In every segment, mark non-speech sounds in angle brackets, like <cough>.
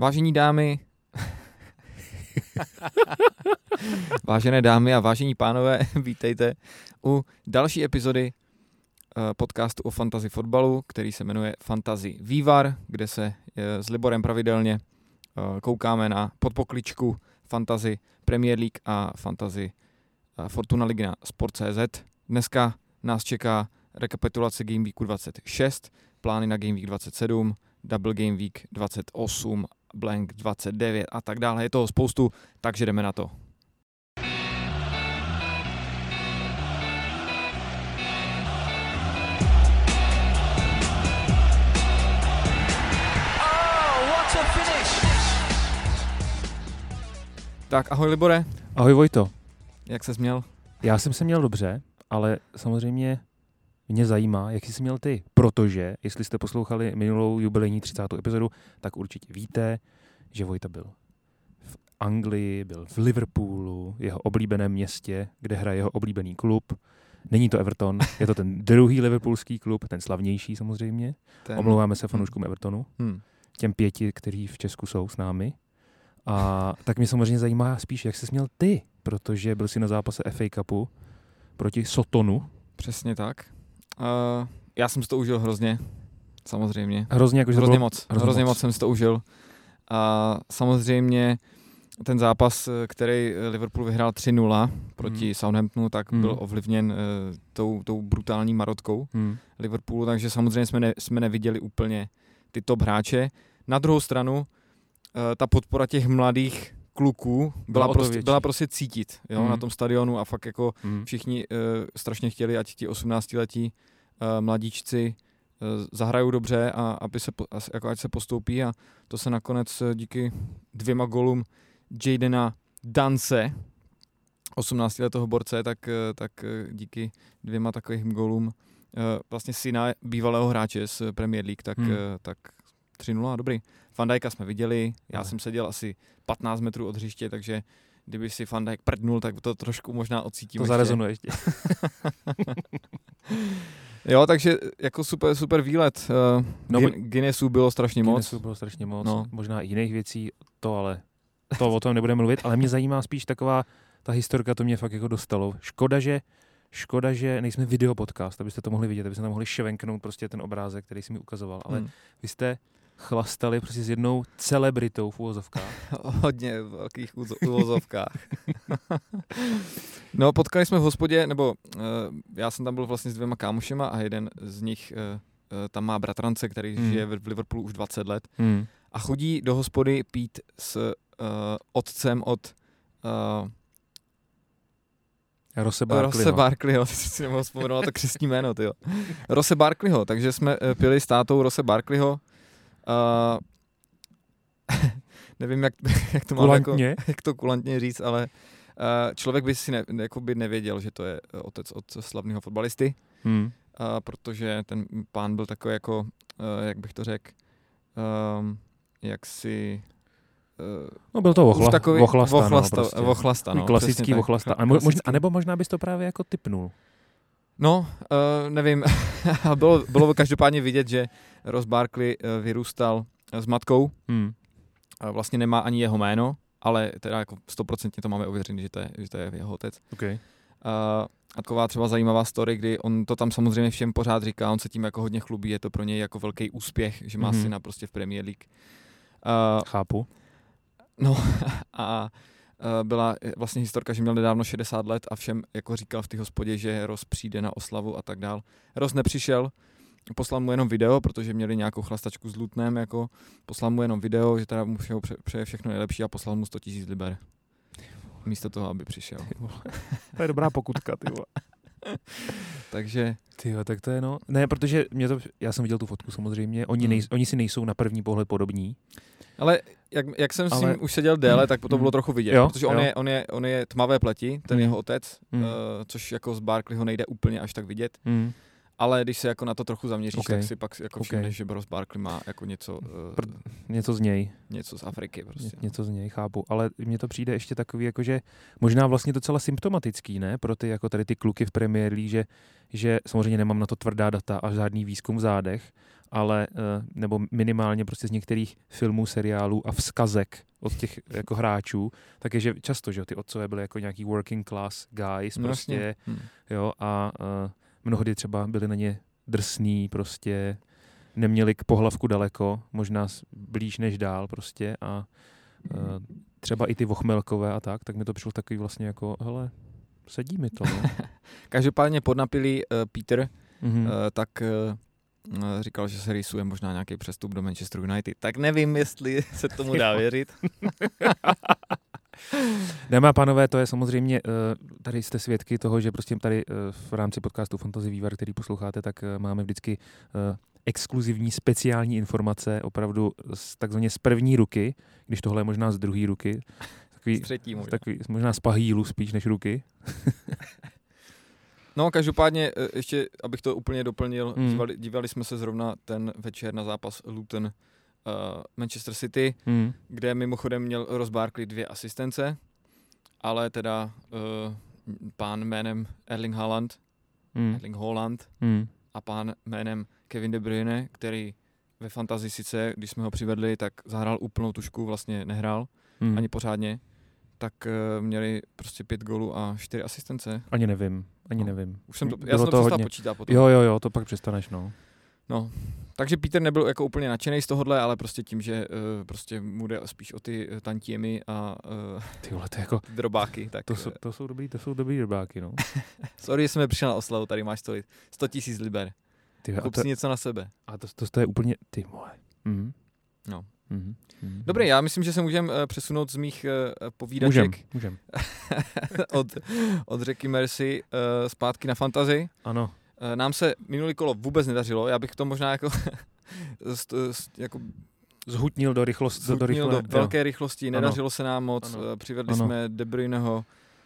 Vážení dámy, vážené dámy a vážení pánové, <laughs> vítejte u další epizody eh, podcastu o fantasy fotbalu, který se jmenuje Fantasy Vývar, kde se eh, s Liborem pravidelně eh, koukáme na podpokličku Fantasy Premier League a Fantasy Fortuna Ligy na Sport.cz. Dneska nás čeká rekapitulace Game Weeku 26, plány na Game Week 27, Double Game Week 28, Blank 29 a tak dále. Je toho spoustu, takže jdeme na to. Tak ahoj Libore. Ahoj Vojto. Jak se měl? Já jsem se měl dobře, ale samozřejmě mě zajímá, jak jsi měl ty, protože jestli jste poslouchali minulou jubilejní 30. epizodu, tak určitě víte, že Vojta byl v Anglii, byl v Liverpoolu, jeho oblíbeném městě, kde hraje jeho oblíbený klub. Není to Everton, je to ten druhý liverpoolský klub, ten slavnější samozřejmě. Ten... Omlouváme se fanouškům Evertonu, hmm. těm pěti, kteří v Česku jsou s námi. A tak mě samozřejmě zajímá spíš, jak jsi měl ty, protože byl jsi na zápase FA Cupu proti Sotonu. Přesně tak. Uh, já jsem si to užil hrozně, samozřejmě. Hrozně, jakože hrozně moc. Hrozně, hrozně moc. moc jsem si to užil. A samozřejmě ten zápas, který Liverpool vyhrál 3-0 proti hmm. Southamptonu, tak hmm. byl ovlivněn uh, tou, tou brutální marotkou hmm. Liverpoolu, takže samozřejmě jsme, ne, jsme neviděli úplně ty top hráče. Na druhou stranu, uh, ta podpora těch mladých kluků byla, byla, prostě, byla prostě cítit jo, mm. na tom stadionu a fakt jako mm. všichni uh, strašně chtěli, ať ti 18-letí uh, mladíčci uh, zahrajou dobře a aby se, jako ať se postoupí a to se nakonec uh, díky dvěma golům Jadena Dance, 18 letého borce, tak, uh, tak uh, díky dvěma takovým golům uh, vlastně syna bývalého hráče z Premier League, tak, mm. uh, tak 3-0, dobrý. Fandajka jsme viděli, já jsem seděl asi 15 metrů od hřiště, takže kdyby si Fandajk prdnul, tak to trošku možná ocítím. To zarezonuje ještě. <laughs> jo, takže jako super, super výlet. Uh, no, Guinnessu bylo strašně moc. Guinnessu bylo strašně moc, no. možná i jiných věcí, to ale, to o tom nebudeme mluvit, ale mě zajímá spíš taková, ta historka to mě fakt jako dostalo. Škoda, že Škoda, že nejsme video podcast, abyste to mohli vidět, abyste tam mohli ševenknout prostě ten obrázek, který jsi mi ukazoval. Ale hmm. vy jste chlastali prostě s jednou celebritou v úvozovkách. <laughs> Hodně velkých úvozovkách. no, potkali jsme v hospodě, nebo uh, já jsem tam byl vlastně s dvěma kámošema a jeden z nich uh, uh, tam má bratrance, který hmm. žije v Liverpoolu už 20 let hmm. a chodí do hospody pít s uh, otcem od uh, Rose Barkleyho. Rose Barkleyho, <laughs> ty si nemohl vzpomenout to křesní jméno, tyjo. Rose Barkleyho, takže jsme pili s tátou Rose Barkleyho, Uh, <laughs> nevím, jak, <laughs> jak, to mám jako, <laughs> jak to kulantně říct, ale uh, člověk by si ne, jako by nevěděl, že to je otec od slavného fotbalisty, hmm. uh, protože ten pán byl takový jako, uh, jak bych to řekl, um, jak si No byl to vochla, takový, vochlasta, vochlasta, no, prostě. vochlasta no, Klasický vochlasta. A, možná, a nebo možná bys to právě jako typnul. No, uh, nevím. bylo, bylo každopádně vidět, že Ross Barkley uh, vyrůstal s matkou. Hmm. Vlastně nemá ani jeho jméno, ale teda jako stoprocentně to máme ověřené, že to je, že to je jeho otec. Okay. Uh, a taková třeba zajímavá story, kdy on to tam samozřejmě všem pořád říká, on se tím jako hodně chlubí, je to pro něj jako velký úspěch, že má mm-hmm. syna prostě v Premier League. Uh, Chápu. No <laughs> a Eh, byla vlastně historka, že měl nedávno 60 let a všem jako říkal v té hospodě, že Ross přijde na oslavu a tak dál. Ross nepřišel, poslal mu jenom video, protože měli nějakou chlastačku s Lutnem, jako poslal mu jenom video, že teda mu všeho přeje všechno nejlepší a poslal mu 100 000 liber. Místo toho, aby přišel. to je dobrá pokutka, ty <laughs> Takže... Ty tak to je no. Ne, protože mě to, já jsem viděl tu fotku samozřejmě, oni, hmm. nej, oni si nejsou na první pohled podobní. Ale jak, jak jsem Ale... s ním už seděl déle, tak to bylo hmm. trochu vidět, jo, protože on, jo. Je, on, je, on je tmavé pleti, ten mm. jeho otec, mm. uh, což jako z Barkleyho nejde úplně až tak vidět. Mm. Ale když se jako na to trochu zaměříš, okay. tak si pak jako všimneš, okay. že Bros Barkley má jako něco... Uh, Pr- něco z něj. Něco z Afriky prostě. Ně, něco z něj, chápu. Ale mně to přijde ještě takový, jakože možná vlastně docela symptomatický, ne? Pro ty, jako tady ty kluky v Premier League, že, že samozřejmě nemám na to tvrdá data a žádný výzkum v zádech, ale eh, nebo minimálně prostě z některých filmů, seriálů a vzkazek od těch jako hráčů, tak je, že často, že ty otcové byly jako nějaký working class guys No, prostě, jasně. Hm. jo, a uh, mnohdy třeba byli na ně drsný prostě, neměli k pohlavku daleko, možná blíž než dál prostě a uh, třeba i ty vochmelkové a tak, tak mi to přišlo takový vlastně jako, hele, sedí mi to, no. <laughs> Každopádně podnapilý uh, Peter Mhm. uh, tak uh, říkal, že se rýsuje možná nějaký přestup do Manchester United. Tak nevím, jestli se tomu dá věřit. <laughs> <laughs> Dámy a pánové, to je samozřejmě, eh, tady jste svědky toho, že prostě tady eh, v rámci podcastu Fantasy Vývar, který posloucháte, tak eh, máme vždycky exkluzivní speciální informace, opravdu z, takzvaně z první ruky, když tohle je možná z druhé ruky, <laughs> takový, Z třetí možná. takový, možná z pahýlu spíš než ruky. <laughs> No, každopádně, ještě, abych to úplně doplnil, Mm. dívali, dívali jsme se zrovna ten večer na zápas Luton uh, Manchester City, Hmm. kde mimochodem měl Ross Barkley dvě asistence, ale teda uh, pán jménem Erling Haaland, Hmm. Erling Haaland Hmm. a pán jménem Kevin De Bruyne, který ve fantazii sice, když jsme ho přivedli, tak zahrál úplnou tušku, vlastně nehrál Hmm. ani pořádně, tak uh, měli prostě pět gólů a čtyři asistence. Ani nevím, ani No. nevím. Už jsem to, já Bylo jsem to, to přestal hodně. počítat potom. Jo, jo, jo, to pak přestaneš, no. No, takže Peter nebyl jako úplně nadšený z tohohle, ale prostě tím, že uh, prostě mu jde spíš o ty eh, tantiemy a uh, Ty vole, to jako, <laughs> drobáky, tak to jsou, to jsou dobrý, to jsou dobrý rybáky, no. <laughs> sorry, že jsme přišel na oslavu, tady máš to 100 tisíc liber, Ty, kup to, si něco na sebe. a to, to, to je úplně, ty moje. Mhm. No. Mhm. Mhm. Dobrý, já myslím, že se můžeme uh, přesunout z mých uh, Můžem, povídaček můžem. <laughs> od, od řeky Mercy uh, zpátky na fantazy. Ano, nám se minulý kolo vůbec nedařilo, já bych to možná jako, <laughs> jako zhutnil do rychlosti. Do, do, zhutnil rychle, do velké rychlosti, Ano. nedařilo se nám moc, Ano. ano. přivedli Ano. jsme De Bruyneho,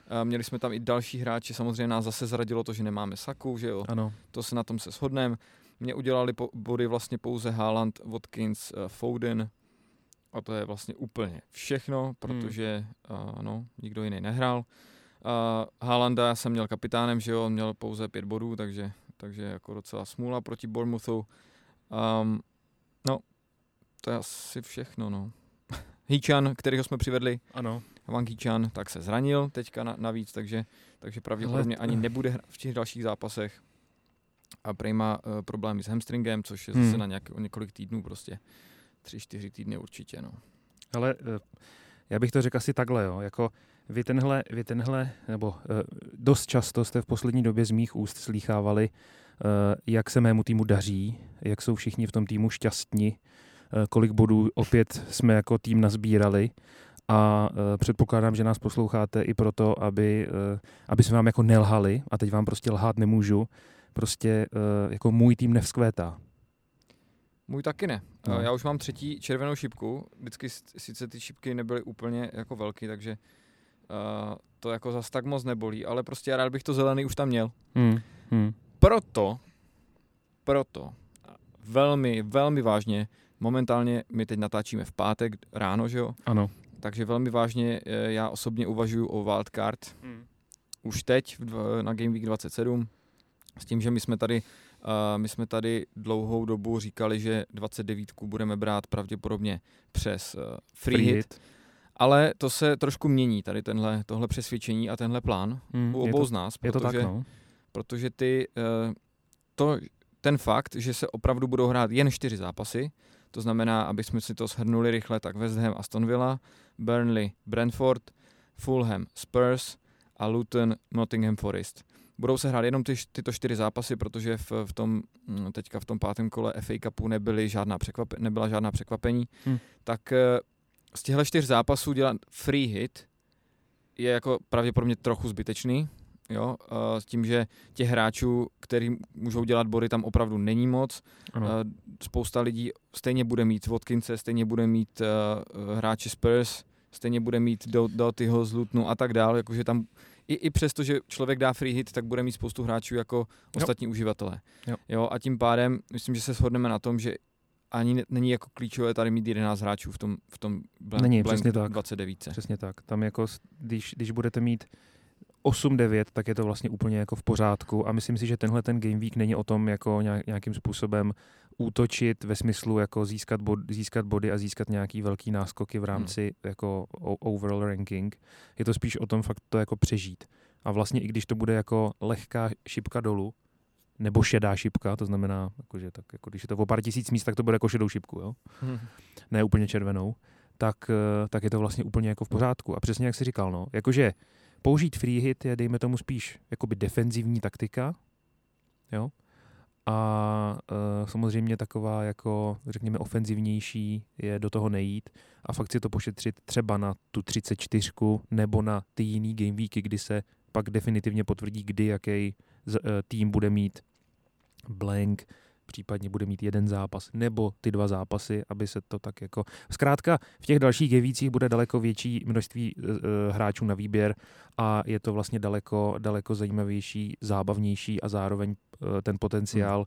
a měli jsme tam i další hráče, samozřejmě nás zase zradilo to, že nemáme Saku, že jo, Ano, to se na tom se shodneme. Mě udělali po, body vlastně pouze Haaland, Watkins, Foden a to je vlastně úplně všechno, protože uh, no, nikdo jiný nehrál. Uh, Haalanda jsem měl kapitánem, že jo, on měl pouze pět bodů, takže, takže jako docela smůla proti Bournemouthu. Um, no, to je asi všechno, no. <laughs> Hýčan, kterého jsme přivedli, ano. Wang Hýčan, tak se zranil teďka na, navíc, takže, takže pravděpodobně Ale- ani nebude hrát v těch dalších zápasech. A Prej má uh, problémy s hamstringem, což je zase Hmm. na nějak, o několik týdnů prostě. Tři, čtyři týdny určitě, no. Ale eh, já bych to řekl asi takhle, jo. Jako vy tenhle, vy tenhle, nebo eh, dost často jste v poslední době z mých úst slýchávali, eh, jak se mému týmu daří, jak jsou všichni v tom týmu šťastní, eh, kolik bodů opět jsme jako tým nazbírali a předpokládám, že nás posloucháte i proto, aby, aby jsme vám jako nelhali a teď vám prostě lhát nemůžu, prostě jako můj tým nevzkvétá. Můj taky ne. No. Já už mám třetí červenou šipku. Vždycky sice ty šipky nebyly úplně jako velký, takže to jako zas tak moc nebolí, ale prostě já rád bych to zelený už tam měl. Hmm. Hmm. Proto, proto, velmi, velmi vážně, momentálně my teď natáčíme v pátek ráno, že jo? Ano. Takže velmi vážně eh, já osobně uvažuji o wildcard Hmm. už teď na Game Week 27 s tím, že my jsme tady uh, my jsme tady dlouhou dobu říkali, že 29 budeme brát pravděpodobně přes uh, free, Free hit, hit. Ale to se trošku mění tady tenhle, tohle přesvědčení a tenhle plán Hmm. u obou to, z nás, je to tak, protože, no. protože ty, uh, to, ten fakt, že se opravdu budou hrát jen čtyři zápasy, to znamená, aby jsme si to shrnuli rychle, tak West Ham, Aston Villa, Burnley, Brentford, Fulham, Spurs a Luton, Nottingham Forest. Budou se hrát jenom ty, tyto čtyři zápasy, protože v, v tom, mm, teďka v tom pátém kole FA Cupu nebyly žádná překvape, nebyla žádná překvapení, Hm. tak eh, z těchto čtyř zápasů dělat free hit je jako pravděpodobně trochu zbytečný, jo, eh, s tím, že těch hráčů, který můžou dělat body, tam opravdu není moc. Ano. Eh, Spousta lidí stejně bude mít Watkinse, stejně bude mít uh, hráči Spurs, stejně bude mít do, do tyho z Lutnu a tak dále, jakože tam i, i přesto, že člověk dá free hit, tak bude mít spoustu hráčů jako ostatní uživatelé. Jo. jo. A tím pádem, myslím, že se shodneme na tom, že ani ne- není jako klíčové tady mít 11 hráčů v tom, v tom blank, Není, blank přesně tak. 29. Přesně tak. Tam jako, když, když budete mít 8-9, tak je to vlastně úplně jako v pořádku a myslím si, že tenhle ten game week není o tom jako nějak- nějakým způsobem útočit ve smyslu jako získat, bod, získat body a získat nějaký velký náskoky v rámci hmm. jako overall ranking. Je to spíš o tom fakt to jako přežít. A vlastně i když to bude jako lehká šipka dolů, nebo šedá šipka, to znamená, jako, že tak, jako, když je to o pár tisíc míst, tak to bude jako šedou šipku, jo? Hmm. ne úplně červenou, tak, eh, tak je to vlastně úplně jako v pořádku. A přesně jak jsi říkal, no, jakože použít free hit je, dejme tomu, spíš jakoby defenzivní taktika, jo? A e, samozřejmě taková jako, řekněme, ofenzivnější je do toho nejít a fakt si to pošetřit třeba na tu 34 nebo na ty jiný game weeky, kdy se pak definitivně potvrdí, kdy jaký tým bude mít blank, případně bude mít jeden zápas nebo ty dva zápasy, aby se to tak jako... Zkrátka v těch dalších gevících bude daleko větší množství uh, hráčů na výběr a je to vlastně daleko, daleko zajímavější, zábavnější a zároveň uh, ten potenciál hmm.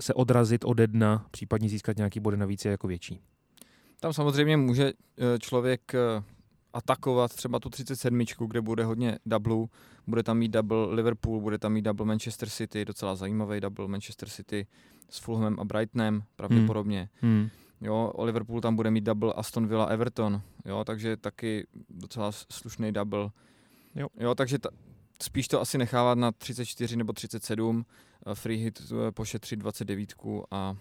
se odrazit ode dna, případně získat nějaký body navíc je jako větší. Tam samozřejmě může člověk atakovat třeba tu 37, kde bude hodně double, bude tam mít double Liverpool, bude tam mít double Manchester City, docela zajímavý double Manchester City s Fulhamem a Brightonem pravděpodobně. Hmm. Hmm. Jo, o Liverpool tam bude mít double Aston Villa Everton, jo, takže taky docela slušný double. Jo. jo takže ta, spíš to asi nechávat na 34 nebo 37, eh, free hit eh, pošetřit 29 a,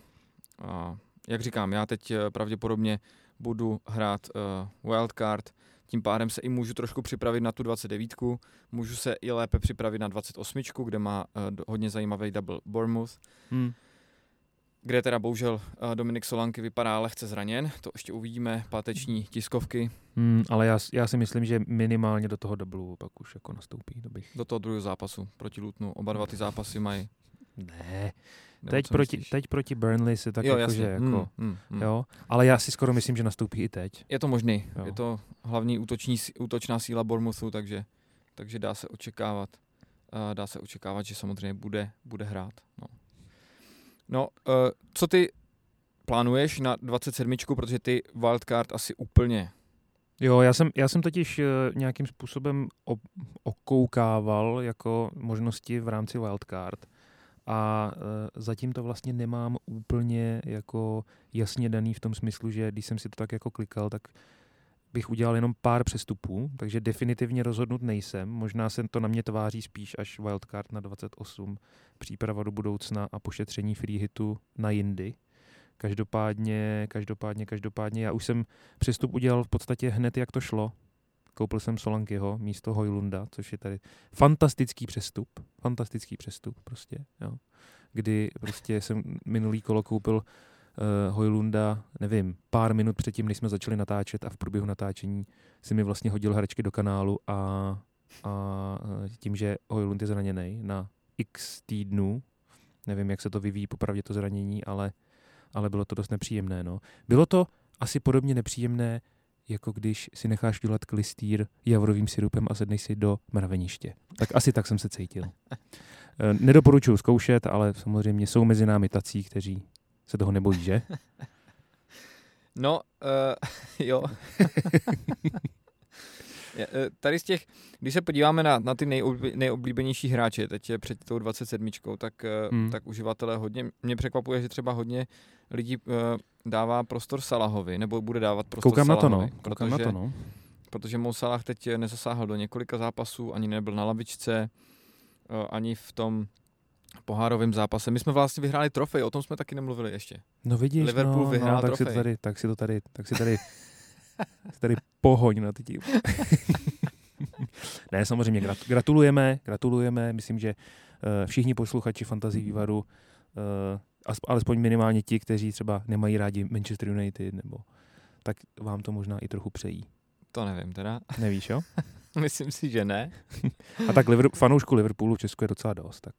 a jak říkám, já teď eh, pravděpodobně budu hrát uh, wildcard, tím pádem se i můžu trošku připravit na tu 29, můžu se i lépe připravit na 28, kde má uh, hodně zajímavý double Bournemouth. Hmm kde teda bohužel uh, Dominik Solanky vypadá lehce zraněn, to ještě uvidíme, páteční tiskovky. Hmm, ale já, já si myslím, že minimálně do toho dublu pak už jako nastoupí. To bych... Do toho druhého zápasu proti Lutnu, oba dva ty zápasy mají. Ne, teď proti, teď proti Burnley se tak jo, jako, že jako, hmm, hmm, hmm. jo, ale já si skoro myslím, že nastoupí i teď. Je to možný, jo. je to hlavní útoční, útočná síla Bournemouthu, takže, takže dá se očekávat, uh, dá se očekávat, že samozřejmě bude, bude hrát. No. No, uh, co ty plánuješ na 27, protože ty wildcard asi úplně Jo, já jsem, já jsem totiž uh, nějakým způsobem okoukával jako možnosti v rámci wildcard a uh, zatím to vlastně nemám úplně jako jasně daný v tom smyslu, že když jsem si to tak jako klikal, tak bych udělal jenom pár přestupů, takže definitivně rozhodnut nejsem. Možná se to na mě tváří spíš až wildcard na 28, příprava do budoucna a pošetření free hitu na jindy. Každopádně, každopádně, každopádně, já už jsem přestup udělal v podstatě hned, jak to šlo. Koupil jsem Solankyho místo Hojlunda, což je tady fantastický přestup. Fantastický přestup prostě, jo. Kdy prostě jsem minulý kolo koupil uh, Hojlunda, nevím, pár minut předtím, než jsme začali natáčet a v průběhu natáčení si mi vlastně hodil hračky do kanálu a, a eh, tím, že Hojlund je zraněný na x týdnů, nevím, jak se to vyvíjí popravdě to zranění, ale, ale bylo to dost nepříjemné. No. Bylo to asi podobně nepříjemné, jako když si necháš dělat klistýr javorovým sirupem a sedneš si do mraveniště. Tak asi tak jsem se cítil. Eh, nedoporučuji zkoušet, ale samozřejmě jsou mezi námi tací, kteří se toho nebojí, že? <laughs> No, uh, <laughs> jo. <laughs> Eh, tady z těch, když se podíváme na, na ty nejoblí, nejoblíbenější hráče, teď je před tou 27, tak, hmm. tak uživatelé hodně, mě překvapuje, že třeba hodně lidí uh, dává prostor Salahovi, nebo bude dávat prostor Koukám Salahovi. Na to, no. Koukám protože, na to, no. Protože Mo Salah teď nezasáhl do několika zápasů, ani nebyl na lavičce, uh, ani v tom pohárovém zápase. My jsme vlastně vyhráli trofej, o tom jsme taky nemluvili ještě. No vidíš, Liverpool no, vyhrál no, tak trofej. si to tady, tak si to tady, tak si tady, si tady pohoň na ty <laughs> Ne, samozřejmě gratulujeme, gratulujeme. Myslím, že uh, všichni posluchači Fantasy vývaru, uh, alespoň minimálně ti, kteří třeba nemají rádi Manchester United, nebo tak vám to možná i trochu přejí. To nevím teda. Nevíš, jo? <laughs> Myslím si, že ne. <laughs> A tak Liverpool, fanoušku Liverpoolu v Česku je docela dost. Tak.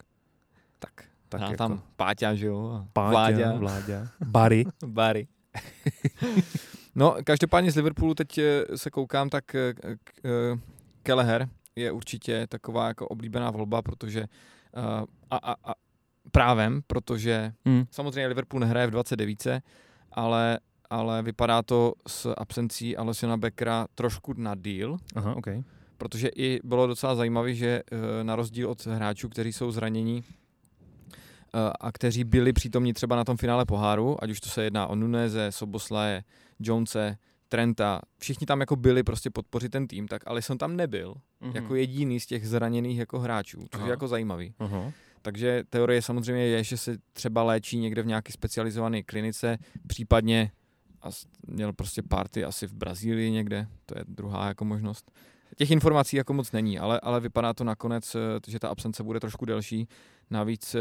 Tak, tak jako... tam Páťa, že jo? Páťa, Vláďa. Vláďa. Bary. <laughs> Bary. no, každopádně z Liverpoolu teď eh, se koukám, tak eh, eh, Kelleher je určitě taková jako oblíbená volba, protože a, a, a právem, protože hmm. samozřejmě Liverpool nehraje v 29, ale ale vypadá to s absencí Alessiona Beckera trošku na deal. Aha, okay. Protože i bylo docela zajímavé, že na rozdíl od hráčů, kteří jsou zranění, a kteří byli přítomní třeba na tom finále poháru, ať už to se jedná o Nuneze, Soboslaje, Jonese, Trenta, všichni tam jako byli prostě podpořit ten tým, tak Alisson tam nebyl mm-hmm. jako jediný z těch zraněných jako hráčů, což Aha. je jako zajímavý. Aha. Takže teorie samozřejmě je, že se třeba léčí někde v nějaké specializované klinice, případně měl prostě party asi v Brazílii někde, to je druhá jako možnost. Těch informací jako moc není, ale, ale vypadá to nakonec, eh, že ta absence bude trošku delší. Navíc eh,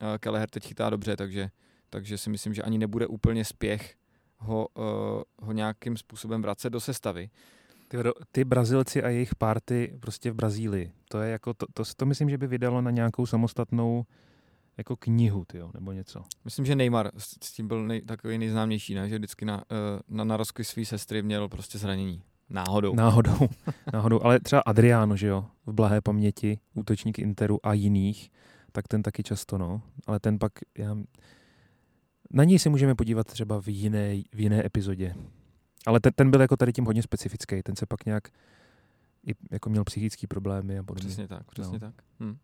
eh, Kelleher teď chytá dobře, takže, takže si myslím, že ani nebude úplně spěch ho, ho nějakým způsobem vracet do sestavy. Ty, ty Brazilci a jejich party prostě v Brazílii, to je jako, to, to, to myslím, že by vydalo na nějakou samostatnou jako knihu, tyjo, nebo něco. Myslím, že Neymar s tím byl nej, takový nejznámější, ne? že vždycky na, na narozky své sestry měl prostě zranění. Náhodou. Náhodou, <laughs> náhodou. Ale třeba Adriano, že jo, v blahé paměti, útočník Interu a jiných, tak ten taky často, no. Ale ten pak, já... na něj se můžeme podívat třeba v jiné, v jiné epizodě. Ale ten, ten byl jako tady tím hodně specifický. Ten se pak nějak i jako měl psychické problémy a podobně. Přesně tak, přesně no. tak. Hm.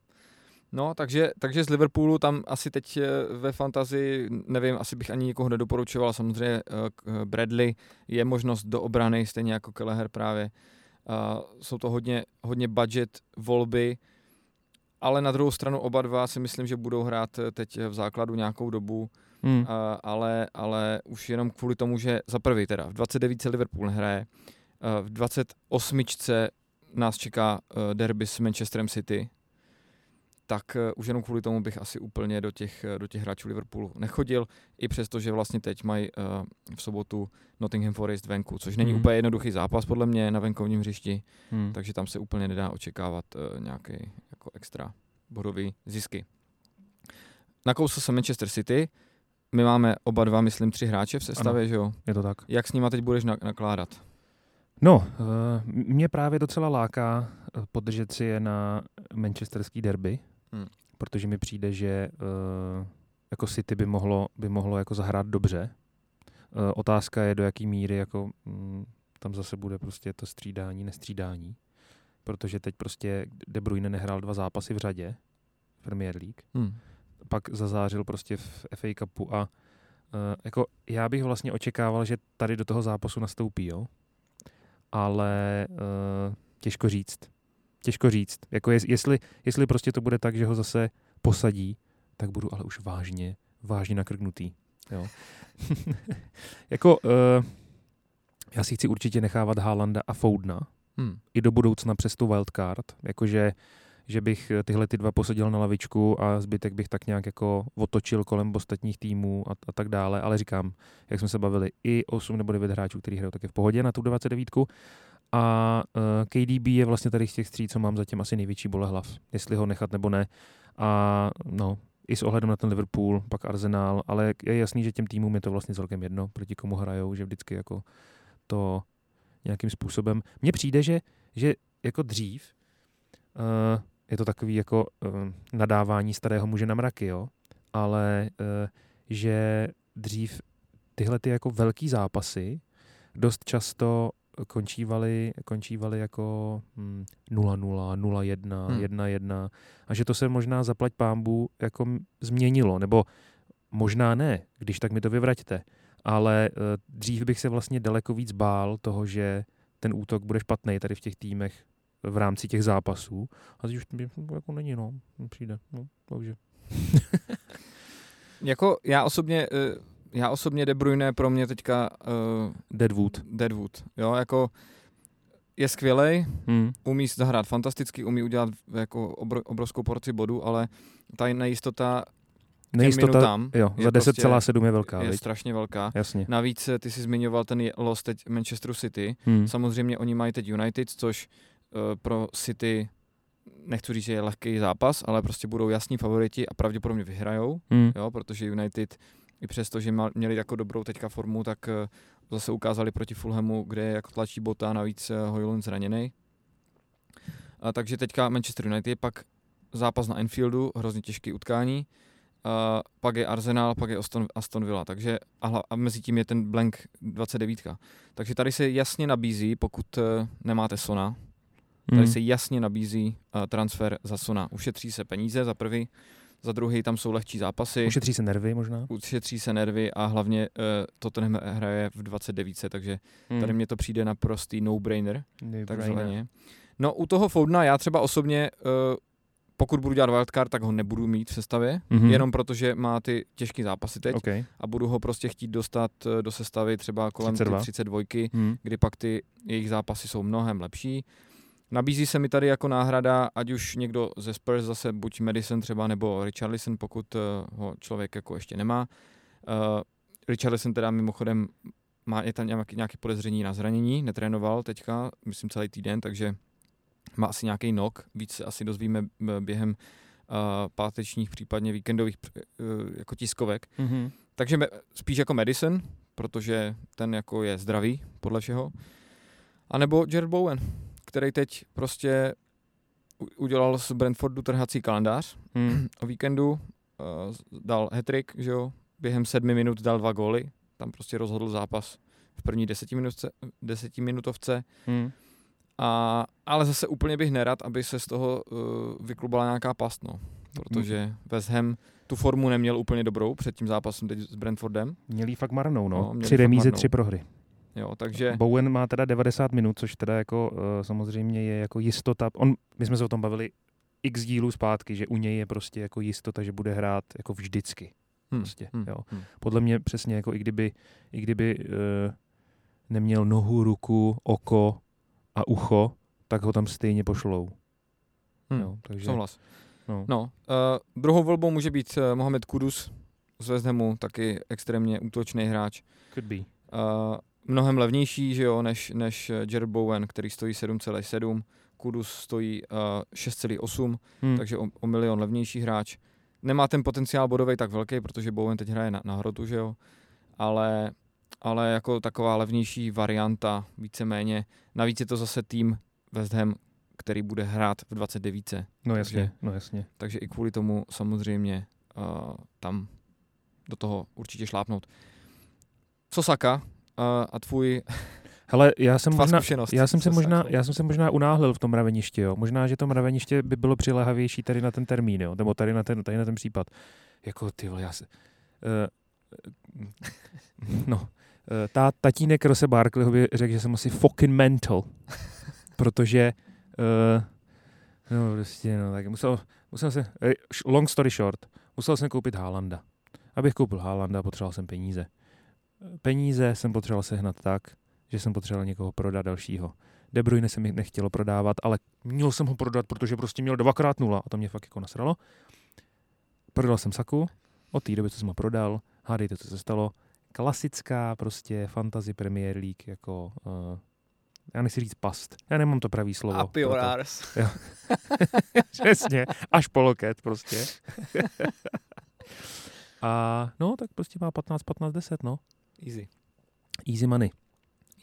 No, takže, takže z Liverpoolu tam asi teď eh, ve fantazii, nevím, asi bych ani nikoho nedoporučoval, samozřejmě eh, eh, Bradley je možnost do obrany, stejně jako Kelleher právě. Jsou to hodně, hodně budget volby, ale na druhou stranu oba dva si myslím, že budou hrát teď v základu nějakou dobu, hmm. ale, ale už jenom kvůli tomu, že za prvý teda v 29. Liverpool nehraje, v 28. nás čeká derby s Manchesterem City, tak eh, už jenom kvůli tomu bych asi úplně do těch, eh, do těch hráčů Liverpoolu nechodil, i přesto, že vlastně teď mají uh, v sobotu Nottingham Forest venku, což není mm. úplně jednoduchý zápas podle mě na venkovním hřišti, mm. takže tam se úplně nedá očekávat uh, nějaký jako extra bodový zisky. Nakousl se Manchester City, my máme oba dva, myslím, tři hráče v sestavě, ano, že jo? je to tak. Jak s nima teď budeš nakládat? No, mě právě docela láká podržet si je na manchesterský derby, Hmm. Protože mi přijde, že uh, jako City by mohlo, by mohlo jako zahrát dobře. Otázka je, do jaký míry jako, um, tam zase bude prostě to střídání, nestřídání. Protože teď prostě De Bruyne nehrál dva zápasy v řadě Premier League. Hmm. Pak zazářil prostě v FA Cupu a uh, jako já bych vlastně očekával, že tady do toho zápasu nastoupí, jo. Ale uh, těžko říct těžko říct. Jako jest, jestli, jestli prostě to bude tak, že ho zase posadí, tak budu ale už vážně, vážně nakrgnutý. Jo. <laughs> jako, uh, já si chci určitě nechávat Haalanda a Foudna hmm. i do budoucna přes tu wildcard, jakože že bych tyhle ty dva posadil na lavičku a zbytek bych tak nějak jako otočil kolem ostatních týmů a, a tak dále, ale říkám, jak jsme se bavili, i 8 nebo 9 hráčů, který hrajou také v pohodě na tu 29 a eh, KDB je vlastně tady z těch tří, co mám zatím asi největší bolehlav, jestli ho nechat nebo ne. A no, i s ohledem na ten Liverpool, pak Arsenal, ale je jasný, že těm týmům je to vlastně celkem jedno, proti komu hrajou, že vždycky jako to nějakým způsobem. Mně přijde, že, že jako dřív uh, je to takový jako uh, nadávání starého muže na mraky, jo, ale uh, že dřív tyhle ty jako velký zápasy dost často končívaly, končívaly jako 0-0, 0-1, hmm. 1-1 a že to se možná zaplať pámbu jako změnilo, nebo možná ne, když tak mi to vyvraťte, ale uh, dřív bych se vlastně daleko víc bál toho, že ten útok bude špatný tady v těch týmech v rámci těch zápasů. A teď už jako není, no, přijde, no, takže. <laughs> jako já osobně uh já osobně De Bruyne pro mě teďka... Uh, Deadwood. Deadwood, jo, jako je skvělej, hmm. umí zahrát fantasticky, umí udělat jako obro, obrovskou porci bodů, ale ta nejistota Nejistota, tam jo, za 10,7 prostě, je velká. Je viď? strašně velká. Jasně. Navíc eh, ty jsi zmiňoval ten los teď Manchesteru City. Hmm. Samozřejmě oni mají teď United, což pro City nechci říct, že je lehký zápas, ale prostě budou jasní favoriti a pravděpodobně vyhrajou, hmm. jo, protože United i přesto, že měli jako dobrou teďka formu, tak eh, zase ukázali proti Fulhamu, kde je jako tlačí bota, navíc eh, Hojlund zraněný. A takže teďka Manchester United, pak zápas na Enfieldu, hrozně těžký utkání, a pak je Arsenal, pak je Aston, Aston Villa, takže a, a mezi tím je ten blank 29. Takže tady se jasně nabízí, pokud nemáte Sona, tady mm. se jasně nabízí uh, transfer za Sona. Ušetří se peníze za prvý, za druhý tam jsou lehčí zápasy. Ušetří se nervy možná? Ušetří se nervy a hlavně uh, Tottenham hraje v 29, takže hmm. tady mně to přijde naprostý no-brainer, no takzvaně. No u toho Foudna já třeba osobně, uh, pokud budu dělat wildcard, tak ho nebudu mít v sestavě, mm-hmm. jenom protože má ty těžké zápasy teď okay. a budu ho prostě chtít dostat eh, do sestavy třeba kolem 32, 32 mm. kdy pak ty jejich zápasy jsou mnohem lepší. Nabízí se mi tady jako náhrada, ať už někdo ze Spurs, zase buď Madison třeba, nebo Richarlison, pokud uh, ho člověk jako ještě nemá. Uh, Richarlison teda mimochodem má, je tam nějaký, nějaké podezření na zranění, netrénoval teďka, myslím celý týden, takže má asi nějaký nok, víc se asi dozvíme během uh, pátečních, případně víkendových uh, jako tiskovek. Mm-hmm. Takže me, spíš jako Madison, protože ten jako je zdravý, podle všeho. A nebo Jared Bowen, který teď prostě udělal z Brentfordu trhací kalendář hmm. <clears throat> o víkendu, uh, dal hetrik, že jo, během sedmi minut dal dva góly, tam prostě rozhodl zápas v první desetiminutce, desetiminutovce. Hmm. A, ale zase úplně bych nerad, aby se z toho uh, vyklubala nějaká past, no. Protože hmm. West Ham tu formu neměl úplně dobrou před tím zápasem teď s Brentfordem. Měli fakt marnou, no. no tři remízy, tři prohry. Jo, takže... Bowen má teda 90 minut, což teda jako uh, samozřejmě je jako jistota. On, my jsme se o tom bavili x dílů zpátky, že u něj je prostě jako jistota, že bude hrát jako vždycky. Hmm. Prostě, hmm. Jo. Hmm. Podle mě přesně jako i kdyby, i kdyby uh, neměl nohu, ruku, oko a ucho, tak ho tam stejně pošlou. Hmm. Jo, takže, Souhlas. No. no uh, druhou volbou může být uh, Mohamed Kudus z West Hamu, taky extrémně útočný hráč. Could be. Uh, mnohem levnější, že jo, než, než Jared Bowen, který stojí 7,7, Kudus stojí uh, 6,8, hmm. takže o, o milion levnější hráč. Nemá ten potenciál bodový tak velký, protože Bowen teď hraje na, na hrotu, že jo, ale, ale jako taková levnější varianta, víceméně. Navíc je to zase tým West Ham, který bude hrát v 29. No jasně, takže, no jasně. Takže i kvůli tomu samozřejmě uh, tam do toho určitě šlápnout. Co Saka, a tvůj <laughs> Hele, já jsem, možná, já, jsem se možná, já jsem se možná unáhlil v tom mraveništi, jo. Možná, že to mraveniště by bylo přilehavější tady na ten termín, jo. Nebo tady na ten, tady na ten případ. Jako, ty vole, já se... Uh, no, uh, ta, tatínek Rose Barkleyho by řekl, že jsem asi fucking mental. protože uh, no, prostě, no, tak musel, musel jsem, long story short, musel jsem koupit Haalanda. Abych koupil Haalanda, potřeboval jsem peníze peníze jsem potřeboval sehnat tak, že jsem potřeboval někoho prodat dalšího. De Bruyne se mi nechtělo prodávat, ale měl jsem ho prodat, protože prostě měl dvakrát nula a to mě fakt jako nasralo. Prodal jsem Saku, od té doby, co jsem ho prodal, hádejte, co se stalo. Klasická prostě fantasy Premier League, jako uh, já nechci říct past, já nemám to pravý slovo. Apiorars. <laughs> Přesně, až po loket prostě. <laughs> a no, tak prostě má 15, 15, 10, no. Easy. Easy money.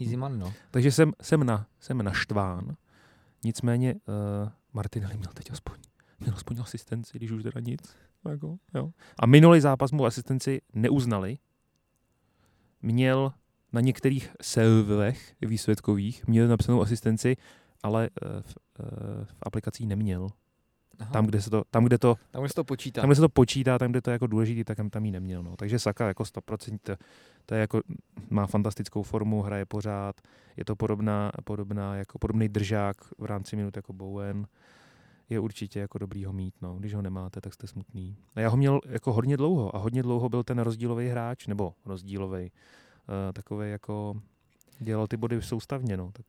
Easy money, no. Takže jsem, jsem, na, jsem naštván. Nicméně uh, Martinelli měl teď aspoň, měl aspoň asistenci, když už teda nic. Jako, jo. A minulý zápas mu asistenci neuznali. Měl na některých serverech výsledkových měl napsanou asistenci, ale uh, v, uh, v aplikací neměl. Aha. Tam, kde se to, tam, kde to, tam, kde se to počítá. Tam, kde se to počítá, tam, kde to je jako důležitý, tak tam, jí neměl. No. Takže Saka jako 100%, to, to je jako, má fantastickou formu, hraje pořád, je to podobná, podobná jako podobný držák v rámci minut jako Bowen. Je určitě jako dobrý ho mít, no. Když ho nemáte, tak jste smutný. A já ho měl jako hodně dlouho a hodně dlouho byl ten rozdílový hráč, nebo rozdílový, uh, eh, takový jako dělal ty body soustavně, no. Tak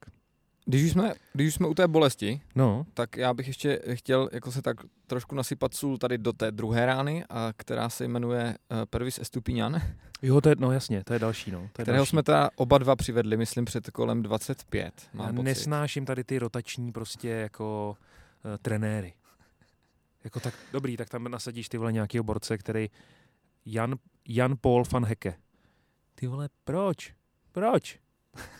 když už, jsme, když už jsme u té bolesti, no. tak já bych ještě chtěl jako se tak trošku nasypat sůl tady do té druhé rány, a která se jmenuje uh, Pervis Estupinian. Jo, to je, no jasně, to je další. No, to je kterého další. jsme teda oba dva přivedli, myslím, před kolem 25. Mám já pocit. nesnáším tady ty rotační prostě jako uh, trenéry. Jako tak, dobrý, tak tam nasadíš ty vole nějakého borce, který Jan, Jan Paul van Hecke. Ty vole, proč? Proč?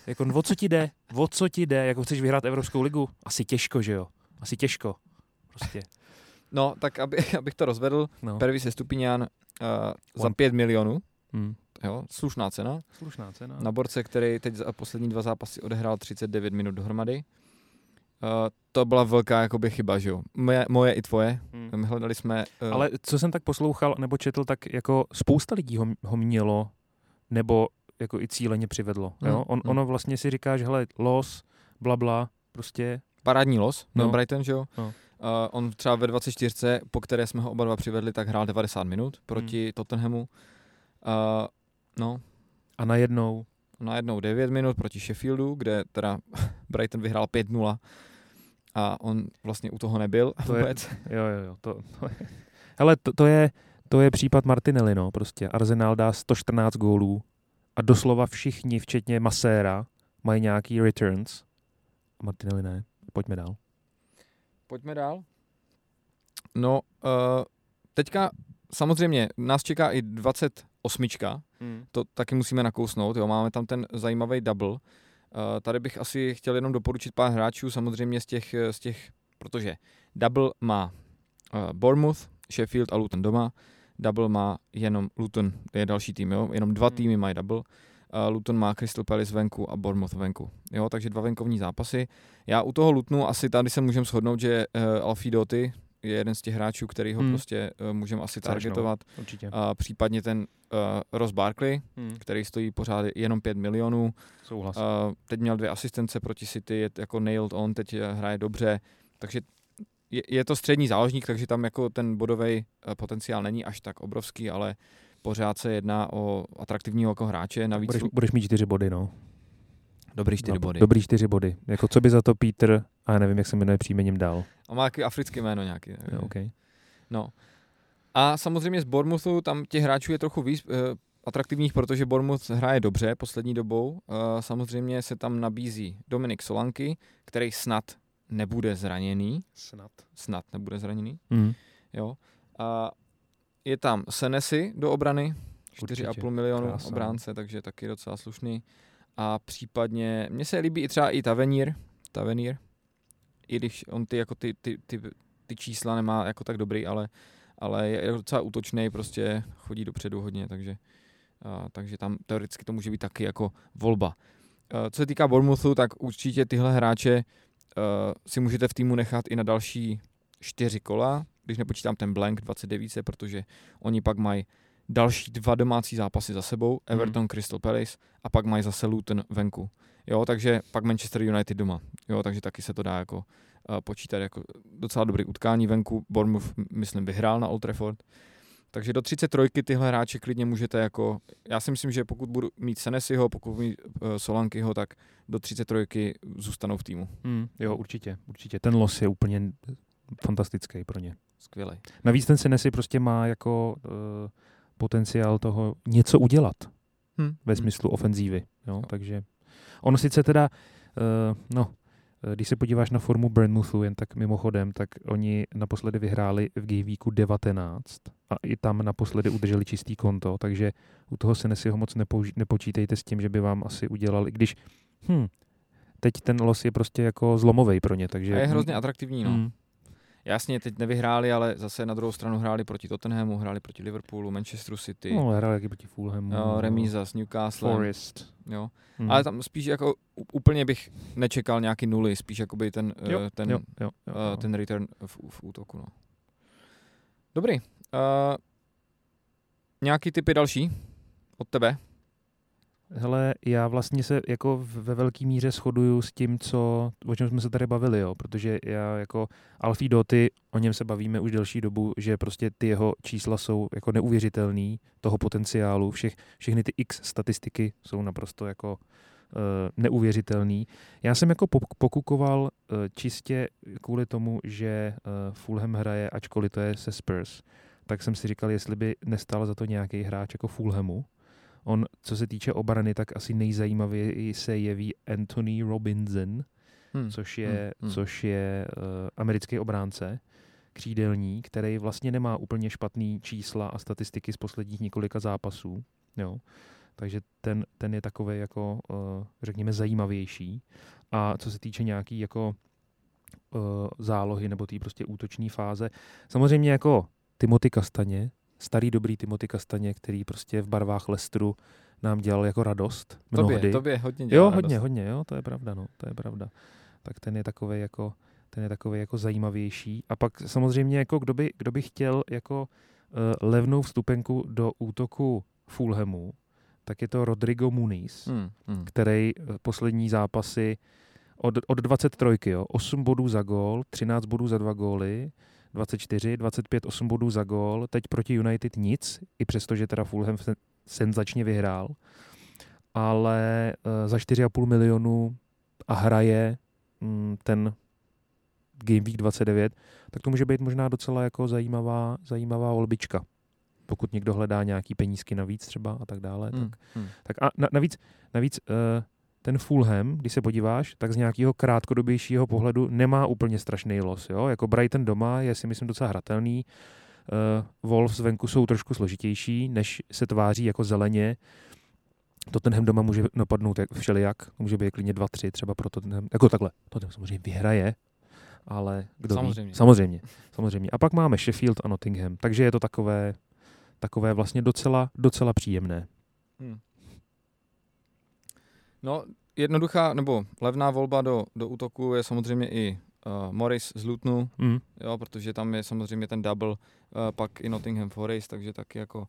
Jako, o co ti jde? O co ti jde? Jako chceš vyhrát Evropskou ligu? Asi těžko, že jo? Asi těžko. Prostě. No, tak aby, <laughs> abych to rozvedl, no. Pervis Estupinian uh, za 5 milionů. Hmm. Jo, slušná cena. Slušná cena. Na borce, který teď za poslední dva zápasy odehrál 39 minut dohromady. Uh, to byla velká jakoby chyba, že jo. Moje, moje i tvoje. Hmm. My hledali jsme... Uh, Ale co jsem tak poslouchal nebo četl, tak jako spousta lidí ho, ho mělo, nebo jako i cíleně přivedlo. Hmm, Jo? On, hmm. ono vlastně si říká, že hele, los, bla, bla, prostě parádní los, no. No. Brighton, že jo. No. Uh, on třeba ve 24, po které jsme ho oba dva přivedli, tak hrál 90 minut proti Hmm. Tottenhamu. Uh, no, a najednou, najednou 9 minut proti Sheffieldu, kde teda <laughs> Brighton vyhrál 5-0 a on vlastně u toho nebyl To je- vůbec. jo, jo, jo, to, to je, hele, to, to, je, to je případ Martinelli, no, prostě. Arsenal dá 114 gólů a doslova všichni, včetně Maséra, mají nějaký returns. Martinelli ne, pojďme dál. Pojďme dál. No, uh, teďka samozřejmě nás čeká i 28. To taky musíme nakousnout, jo. Máme tam ten zajímavý double. Uh, tady bych asi chtěl jenom doporučit pár hráčů, samozřejmě z těch, z těch protože double má uh, Bournemouth, Sheffield a Luton doma, double má jenom Luton, to je další tým, jo. Jenom dva Hmm. týmy mají double. Uh, Luton má Crystal Palace venku a Bournemouth venku. Jo, takže dva venkovní zápasy. Já u toho Lutonu asi tady se můžeme shodnout, že uh, Alfie Doughty je jeden z těch hráčů, který ho Hmm. prostě uh, můžeme asi no. targetovat. Určitě. A případně ten uh, Ross Barkley, Hmm. který stojí pořád jenom 5 milionů. Souhlas. Uh, teď měl dvě asistence proti City, je jako nailed on, teď eh, hraje dobře, takže je, je to střední záložník, takže tam jako ten bodový potenciál není až tak obrovský, ale pořád se jedná o atraktivního jako hráče, navíc budeš, budeš, mít čtyři body, no. dobrý čtyři No, body. Dobrý čtyři body. Jako co by za to Peter, a já nevím, jak se jmenuje příjmením dál. A má taky africké jméno nějaký. Jo, okay. No. A samozřejmě z Bournemouthu tam těch hráčů je trochu víc uh, atraktivních, protože Bournemouth hraje dobře poslední dobou. Uh, samozřejmě se tam nabízí Dominik Solanky, který snad nebude zraněný. Snad. Snad nebude zraněný. Mm. Jo. A je tam Senesi do obrany, Určitě. 4,5 milionu Krása. obránce, takže taky docela slušný. A případně, mně se líbí i třeba i Tavernier, Tavernier, i když on ty, jako ty, ty, ty, ty čísla nemá jako tak dobrý, ale, ale je je docela útočný, prostě chodí dopředu hodně, takže, a, takže tam teoreticky to může být taky jako volba. A, co se týká Bournemouthu, tak určitě tyhle hráče si můžete v týmu nechat i na další čtyři kola, když nepočítám ten blank 29, protože oni pak mají další dva domácí zápasy za sebou, Everton, Crystal Palace a pak mají zase Luton venku. Jo, takže pak Manchester United doma. Jo, takže taky se to dá jako uh, počítat jako docela dobrý utkání venku. Bournemouth, myslím, vyhrál na Old Trafford. Takže do 33 tyhle hráče klidně můžete jako, já si myslím, že pokud budu mít Senesiho, pokud budu mít uh, Solankyho, tak do 33 zůstanou v týmu. Mm. Jo, určitě, určitě. Ten los je úplně fantastický pro ně. Skvělej. Navíc ten Senesi prostě má jako uh, potenciál toho něco udělat Hm. ve hm. smyslu ofenzívy. Jo? Jo. Takže ono sice teda, uh, no, eh, když se podíváš na formu Bournemouthu, jen tak mimochodem, tak oni naposledy vyhráli v Game Weeku 19 a i tam naposledy udrželi čistý konto, takže u toho se ho moc nepouži- nepočítejte s tím, že by vám asi udělal, i když hm, teď ten los je prostě jako zlomový pro ně, takže... A je hrozně atraktivní, no. Mm, Jasně, teď nevyhráli, ale zase na druhou stranu hráli proti Tottenhamu, hráli proti Liverpoolu, Manchesteru City, no, ale hrál jaký proti Fulhamu. jo, remíza s Newcastlem. Forest. Jo. Mm. Ale tam spíš jako úplně bych nečekal nějaký nuly, spíš jakoby ten, eh, Jo, ten, jo, jo, jo, eh, jo. ten return v, v útoku. No. Dobrý. Uh, nějaký typy další od tebe? Hele, já vlastně se jako ve velké míře shoduju s tím, co, o čem jsme se tady bavili, jo, protože já jako Alfie Doty, o něm se bavíme už delší dobu, že prostě ty jeho čísla jsou jako neuvěřitelný, toho potenciálu, všech, všechny ty X statistiky jsou naprosto jako uh, neuvěřitelný. Já jsem jako pok- pokukoval uh, čistě kvůli tomu, že uh, Fulham hraje, ačkoliv to je se Spurs, tak jsem si říkal, jestli by nestal za to nějaký hráč jako Fulhamu, On, co se týče obrany, tak asi nejzajímavěji se jeví Anthony Robinson, Hmm. což je, Hmm, hmm. což je uh, americký obránce, křídelní, který vlastně nemá úplně špatný čísla a statistiky z posledních několika zápasů. Jo. Takže ten, ten je takový jako, uh, řekněme, zajímavější. A co se týče nějaký jako uh, zálohy nebo té prostě útoční fáze, samozřejmě jako Timothy Kastaně, starý dobrý Timothy Kastaně, který prostě v barvách Lestru nám dělal jako radost mnohdy. Tobě, tobě hodně dělá Jo, radost. hodně, hodně, jo, to je pravda, no, to je pravda. Tak ten je takový jako, ten je takový jako zajímavější. A pak samozřejmě, jako kdo by, kdo by chtěl jako uh, levnou vstupenku do útoku Fulhamu, tak je to Rodrigo Muniz, hmm, hmm. který poslední zápasy od, od 23, jo, 8 bodů za gól, 13 bodů za dva góly, 24, 25, 8 bodů za gól, teď proti United nic, i přesto, že teda Fulham senzačně vyhrál, ale uh, za 4,5 milionu a hraje mm, ten Game Week 29, tak to může být možná docela jako zajímavá, zajímavá olbička. Pokud někdo hledá nějaký penízky navíc třeba a tak dále. Hmm. Tak, hmm. tak a na, navíc, navíc uh, ten Fulham, když se podíváš, tak z nějakého krátkodobějšího pohledu nemá úplně strašný los. Jo? Jako Brighton doma je si myslím docela hratelný. Uh, Wolves venku jsou trošku složitější, než se tváří jako zeleně. Tottenham doma může napadnout jak všelijak, může být klidně 2-3 třeba pro Tottenham, jako takhle, Tottenham samozřejmě vyhraje, ale kdo samozřejmě. ví. Samozřejmě. Samozřejmě. A pak máme Sheffield a Nottingham, takže je to takové, takové vlastně docela, docela příjemné. Hmm. No, jednoduchá nebo levná volba do, do útoku je samozřejmě i uh, Morris z Lutonu, mm. jo, protože tam je samozřejmě ten double, uh, pak i Nottingham Forest, takže taky jako uh,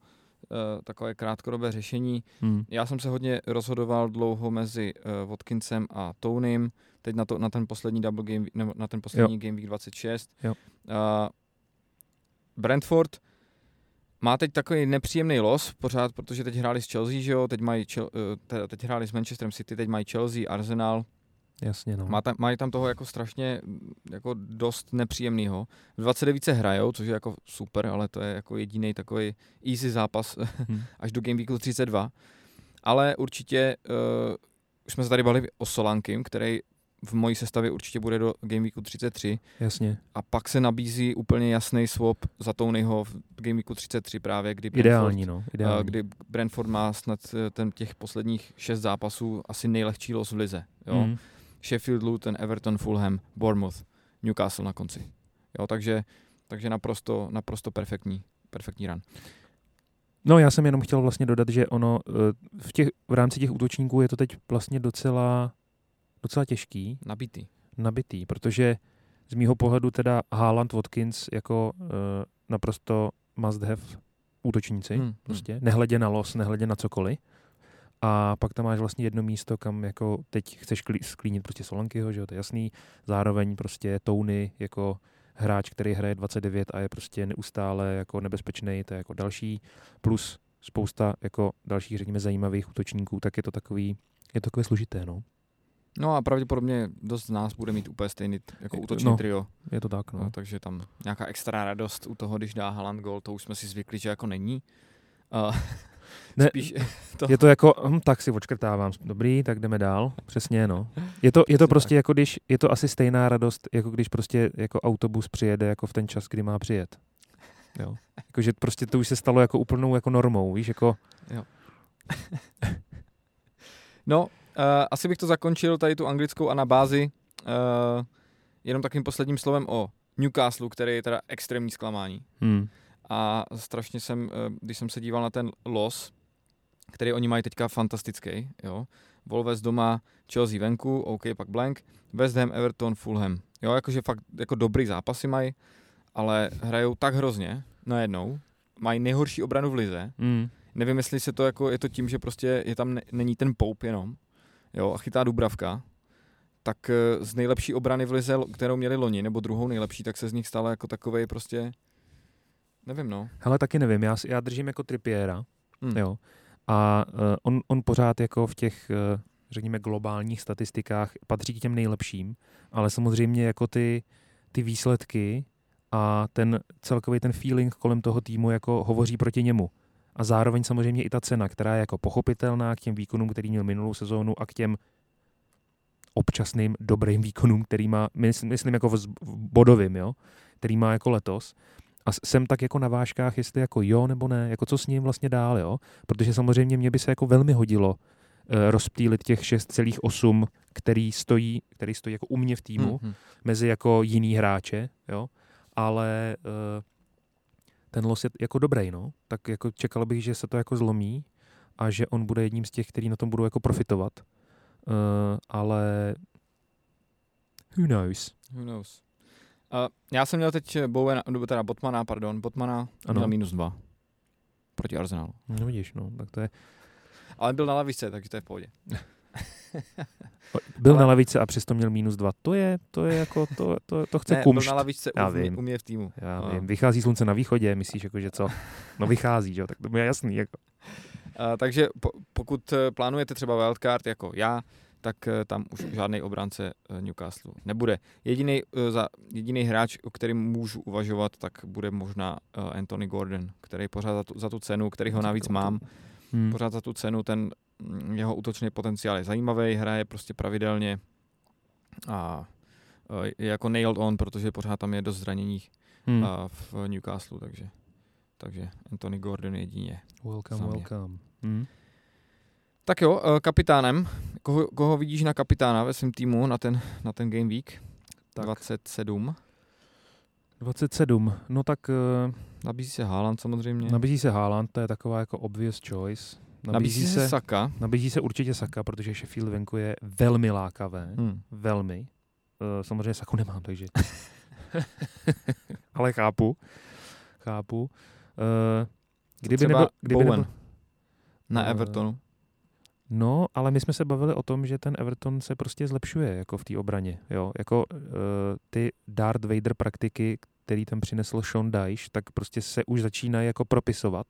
takové krátkodobé řešení. Mm. Já jsem se hodně rozhodoval dlouho mezi uh, Watkinsem a Tonym, teď na, to, na ten poslední double game, nebo na ten poslední jo. game week 26. Jo. Uh, Brentford má teď takový nepříjemný los pořád, protože teď hráli s Chelsea, že jo, teď, mají, eh, teď hráli s Manchesterem City, teď mají Chelsea, Arsenal. Jasně, no. Má tam, mají tam toho jako strašně jako dost nepříjemného. V 29 se hrajou, což je jako super, ale to je jako jediný takový easy zápas hmm. <laughs> až do Game Weeku 32. Ale určitě, uh, už jsme se tady bavili o Solankym, který v mojí sestavě určitě bude do Game Weeku 33. Jasně. A pak se nabízí úplně jasný swap za Tonyho v Game Weeku 33 právě, kdy Brentford, ideální, no, ideální. kdy Brentford má snad eh, ten těch posledních šest zápasů asi nejlehčí los v lize. Jo? Mm. Sheffield, Luton, Everton, Fulham, Bournemouth, Newcastle na konci. Jo, takže, takže naprosto, naprosto perfektní, perfektní run. No já jsem jenom chtěl vlastně dodat, že ono eh, v, těch, v rámci těch útočníků je to teď vlastně docela docela těžký. Nabitý. Nabitý, protože z mýho pohledu teda Haaland Watkins jako uh, naprosto must have útočníci, hmm, hmm. prostě, hmm. nehledě na los, nehledě na cokoliv. A pak tam máš vlastně jedno místo, kam jako teď chceš sklínit prostě Solankyho, že jo, to je jasný. Zároveň prostě Tony jako hráč, který hraje 29 a je prostě neustále jako nebezpečný, to je jako další, plus spousta jako dalších, řekněme, zajímavých útočníků, tak je to takový, je to takové složité, no. No a pravděpodobně dost z nás bude mít úplně stejný jako útočný no, trio. Je to tak, no. no. Takže tam nějaká extra radost u toho, když dá Haaland gol, to už jsme si zvykli, že jako není. Uh, ne, spíš <laughs> to... Je to jako, hm, tak si očkrtávám, dobrý, tak jdeme dál. Přesně, no. Je to, je to prostě jako když, je to asi stejná radost, jako když prostě jako autobus přijede jako v ten čas, kdy má přijet. Jo. Jakože prostě to už se stalo jako úplnou jako normou, víš, jako... Jo. <laughs> no, asi bych to zakončil, tady tu anglickou anabázi, uh, jenom takým posledním slovem o Newcastle, který je teda extrémní zklamání. Hmm. A strašně jsem, uh, když jsem se díval na ten los, který oni mají teďka fantastický, jo. Wolves doma, Chelsea venku, OK, pak blank, West Ham, Everton, Fulham. Jo, jakože fakt jako dobrý zápasy mají, ale hrajou tak hrozně najednou, mají nejhorší obranu v lize. Hmm. Nevím, jestli se to jako, je to tím, že prostě je tam, ne, není ten Pope jenom, jo, a chytá Dubravka, tak eh, z nejlepší obrany v lize, kterou měli loni, nebo druhou nejlepší, tak se z nich stala jako takovej prostě, nevím no. Hele, taky nevím, já, já držím jako Trippiera, hmm. jo, a uh, on, on pořád jako v těch, uh, řekněme, globálních statistikách patří k těm nejlepším, ale samozřejmě jako ty, ty výsledky a ten celkový ten feeling kolem toho týmu jako hovoří proti němu a zároveň samozřejmě i ta cena, která je jako pochopitelná k těm výkonům, který měl minulou sezónu a k těm občasným dobrým výkonům, který má, myslím, jako v bodovým, jo, který má jako letos. A jsem tak jako na vážkách, jestli jako jo nebo ne, jako co s ním vlastně dál, jo. Protože samozřejmě mě by se jako velmi hodilo uh, rozptýlit těch 6,8, který stojí, který stojí jako u mě v týmu, mm-hmm. mezi jako jiný hráče, jo. Ale uh, ten los je jako dobrý, no. Tak jako čekal bych, že se to jako zlomí a že on bude jedním z těch, který na tom budou jako profitovat. Uh, ale who knows? Who knows? Uh, já jsem měl teď Bowen, teda Botmana, pardon, Botmana ano. měl minus dva proti Arsenalu. No vidíš, no, tak to je... Ale byl na lavice, takže to je v pohodě. <laughs> <laughs> byl Ale... na lavice a přesto měl minus dva. To je, to je jako, to, to, to chce ne, kumšt. byl na lavice já u, vím. u mě v týmu. Já no. vím. Vychází slunce na východě, myslíš jako, že co? No vychází, jo, tak to je jasný. Jako. Uh, takže po, pokud eh, plánujete třeba wildcard jako já, tak eh, tam už žádný obránce eh, Newcastle nebude. Jediný, za, jediný hráč, o kterým můžu uvažovat, tak bude možná Anthony Gordon, který pořád za tu, za tu cenu, který ho navíc mám, hmm. pořád za tu cenu, ten jeho útočný potenciál je zajímavý, hraje prostě pravidelně a je jako nailed on, protože pořád tam je dost zraněních hmm. v Newcastle, takže, takže Anthony Gordon jedině. Welcome, welcome. Hmm. Tak jo, eh, kapitánem. Koho, koho vidíš na kapitána ve svém týmu na ten, na ten Game Week? Tak. 27. 27, no tak... Uh, nabízí se Haaland samozřejmě. Nabízí se Haaland, to je taková jako obvious choice. Nabízí, nabízí se, se Saka. Nabízí se určitě Saka, protože Sheffield venku je velmi lákavé. Hmm. Velmi. Uh, samozřejmě Saku nemám, takže... <laughs> Ale chápu. Chápu. Uh, kdyby Třeba nebyl, kdyby Bowen nebyl, na Evertonu. No, ale my jsme se bavili o tom, že ten Everton se prostě zlepšuje jako v té obraně. Jo? Jako uh, ty Darth Vader praktiky, který tam přinesl Sean Dyche, tak prostě se už začínají jako propisovat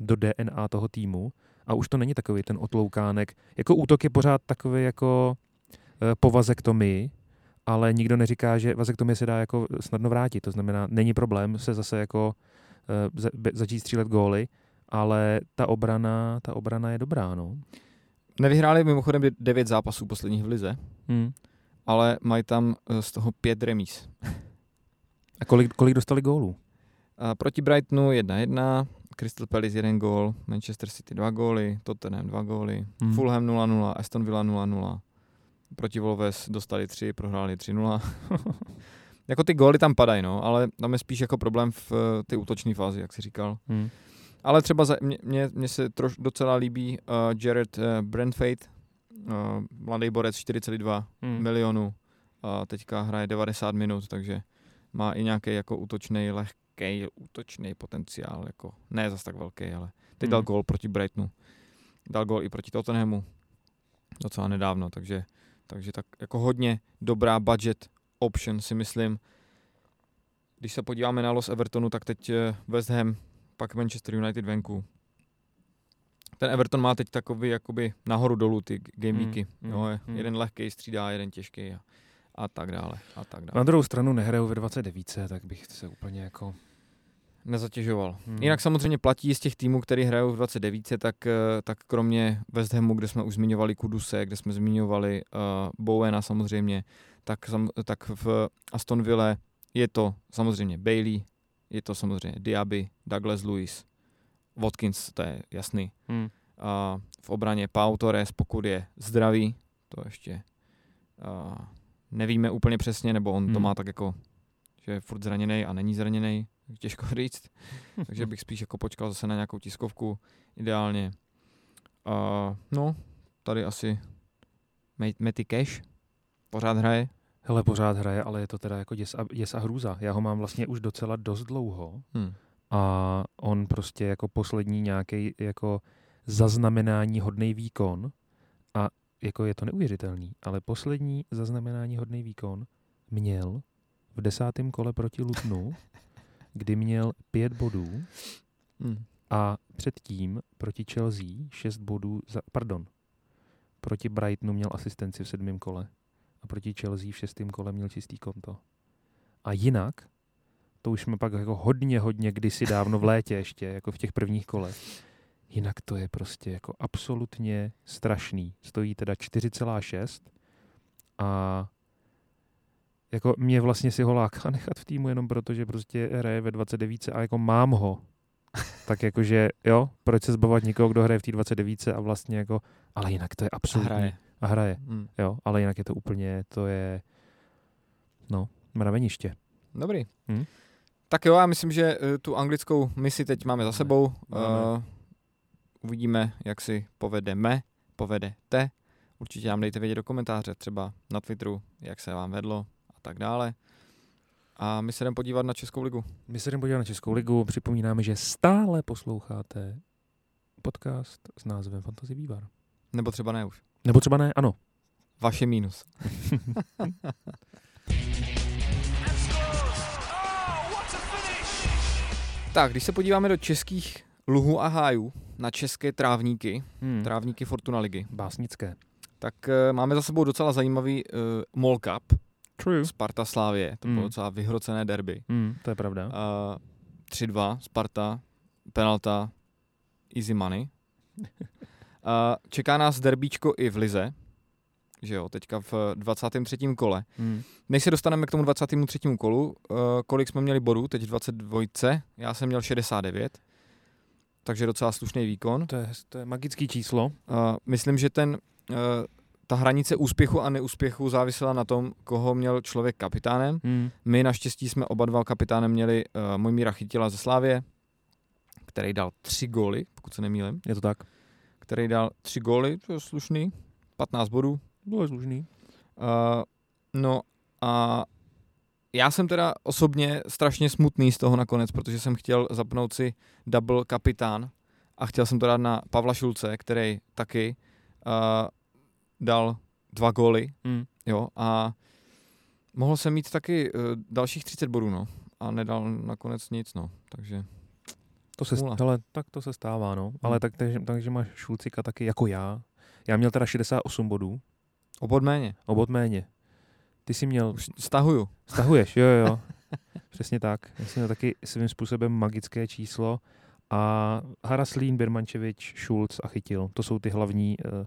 do DNA toho týmu a už to není takový ten otloukánek. Jako útok je pořád takový jako uh, po vazektomii, ale nikdo neříká, že vazektomie se dá jako snadno vrátit. To znamená, není problém se zase jako uh, začít střílet góly, ale ta obrana, ta obrana je dobrá, no. Nevyhráli mimochodem devět zápasů posledních v lize, hmm. ale mají tam eh, z toho pět remíz. A kolik, kolik dostali gólů? A proti Brightonu 1-1, Crystal Palace 1 gól, Manchester City 2 góly, Tottenham 2 góly, hmm. Fulham 0-0, Aston Villa 0-0. Proti Wolves dostali 3, prohráli 3-0. <laughs> jako ty góly tam padají, no, ale tam je spíš jako problém v uh, ty útoční fázi, jak jsi říkal. Hmm. Ale třeba za, mě, mě, mě se troš, docela líbí uh, Jared uh, Brentfate, uh, mladý borec 4,2 hmm. milionů, uh, teďka hraje 90 minut, takže má i nějaký jako útočný, lehký útočný potenciál, jako ne zas tak velký, ale teď hmm. dal gol proti Brightonu, dal gol i proti Tottenhamu, docela nedávno, takže, takže tak jako hodně dobrá budget option si myslím. Když se podíváme na los Evertonu, tak teď West Ham pak Manchester United venku. Ten Everton má teď takový jakoby nahoru dolů ty gameweeky. Mm, mm, je, mm. Jeden lehký střídá, jeden těžký a, a tak dále. A tak dále. Na druhou stranu nehrajou ve 29, tak bych se úplně jako nezatěžoval. Hmm. Jinak samozřejmě platí z těch týmů, který hrajou v 29, tak, eh, tak kromě West Hamu, kde jsme už zmiňovali Kuduse, kde jsme zmiňovali uh, Bowena samozřejmě, tak, tak v Aston Ville je to samozřejmě Bailey, je to samozřejmě Diaby, Douglas Lewis, Watkins, to je jasný. Hmm. A v obraně Pau Torres, pokud je zdravý, to ještě a nevíme úplně přesně, nebo on hmm. to má tak jako, že je furt zraněný a není zraněný, těžko <laughs> říct. <laughs> Takže bych spíš jako počkal zase na nějakou tiskovku, ideálně. A, no, tady asi Matty Cash pořád hraje, Hele, pořád hraje, ale je to teda jako děs a, děs a hrůza. Já ho mám vlastně už docela dost dlouho hmm. a on prostě jako poslední nějaký jako zaznamenání hodný výkon a jako je to neuvěřitelný, ale poslední zaznamenání hodný výkon měl v desátém kole proti Lutnu, <laughs> kdy měl pět bodů hmm. a předtím proti Chelsea šest bodů, za, pardon, proti Brightonu měl asistenci v sedmém kole a proti Chelsea v šestém kole měl čistý konto. A jinak, to už jsme pak jako hodně, hodně kdysi dávno v létě ještě, jako v těch prvních kolech, jinak to je prostě jako absolutně strašný. Stojí teda 4,6 a jako mě vlastně si ho láká <laughs> nechat v týmu jenom proto, že prostě hraje ve 29 a jako mám ho. tak jakože, jo, proč se zbavovat někoho, kdo hraje v té 29 a vlastně jako, ale jinak to je absolutně, hraje a hraje. Hmm. Jo, ale jinak je to úplně, to je, no, mraveniště. Dobrý. Hmm? Tak jo, já myslím, že uh, tu anglickou misi teď máme za sebou. Uh, uvidíme, jak si povedeme, povedete. Určitě nám dejte vědět do komentáře, třeba na Twitteru, jak se vám vedlo a tak dále. A my se jdeme podívat na Českou ligu. My se jdeme podívat na Českou ligu. Připomínáme, že stále posloucháte podcast s názvem Fantasy Vývar. Nebo třeba ne už. Nebo třeba ne, ano. Vaše mínus. <laughs> tak, když se podíváme do českých luhů a hájů, na české trávníky, Hmm. trávníky Fortuna ligy, Básnické. tak uh, máme za sebou docela zajímavý uh, Mall Cup, True. Sparta Slávě, to bylo Hmm. docela vyhrocené derby. Hmm, to je pravda. Uh, 3-2, Sparta, penalta, easy money. <laughs> Uh, čeká nás derbíčko i v Lize, že jo, teďka v 23. kole. Hmm. Než se dostaneme k tomu 23. kolu, uh, kolik jsme měli bodů, teď v 22, já jsem měl 69, takže docela slušný výkon. To, je, to je magický číslo. Uh, myslím, že ten, uh, ta hranice úspěchu a neúspěchu závisela na tom, koho měl člověk kapitánem. Hmm. My naštěstí jsme oba dva kapitánem měli uh, Mojmíra Chytila ze Slávě, který dal tři góly, pokud se nemýlím, Je to tak. který dal tři góly, to je slušný, 15 bodů. Bylo slušný. Uh, no a já jsem teda osobně strašně smutný z toho nakonec, protože jsem chtěl zapnout si double kapitán a chtěl jsem to dát na Pavla Šulce, který taky uh, dal dva góly, Hmm. jo, a mohl jsem mít taky uh, dalších 30 bodů, no, a nedal nakonec nic, no, takže To se, Nula. ale tak to se stává, no. Ale tak, takže, takže máš Šulcika taky jako já. Já měl teda 68 bodů, obod méně, obod méně. Ty jsi měl, už stahuju. stahuješ, jo, jo, jo. <laughs> Přesně tak. Já jsem měl taky svým způsobem magické číslo a Haraslín, Birmančevič, Šulc a Chytil. To jsou ty hlavní uh,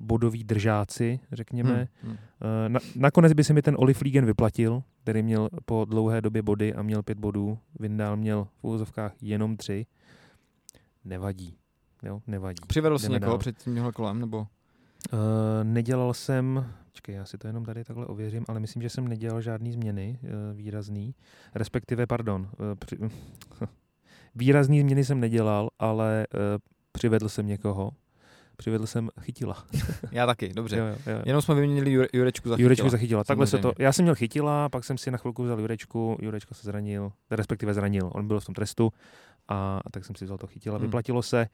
bodoví držáci, řekněme. Hmm, hmm. Eh, Na, nakonec by se mi ten Olifligen vyplatil, který měl po dlouhé době body a měl pět bodů. Vindál měl v úvozovkách jenom tři. Nevadí. Jo, nevadí. Přivedl jsi někoho dál. před tímhle kolem, nebo? Uh, nedělal jsem, počkej, já si to jenom tady takhle ověřím, ale myslím, že jsem nedělal žádný změny uh, výrazný. Respektive, pardon, uh, při, <laughs> výrazný změny jsem nedělal, ale uh, přivedl jsem někoho. Přivedl jsem chytila. <laughs> Já taky, dobře. Jo, jo, jo. Jenom jsme vyměnili Jure, Jurečku za Jurečku Chytila. zachytila. Takhle se to. Já jsem měl chytila, pak jsem si na chvilku vzal Jurečku, Jurečka se zranil, respektive zranil. On byl v tom trestu a, a tak jsem si vzal to chytila. Hmm. Vyplatilo se.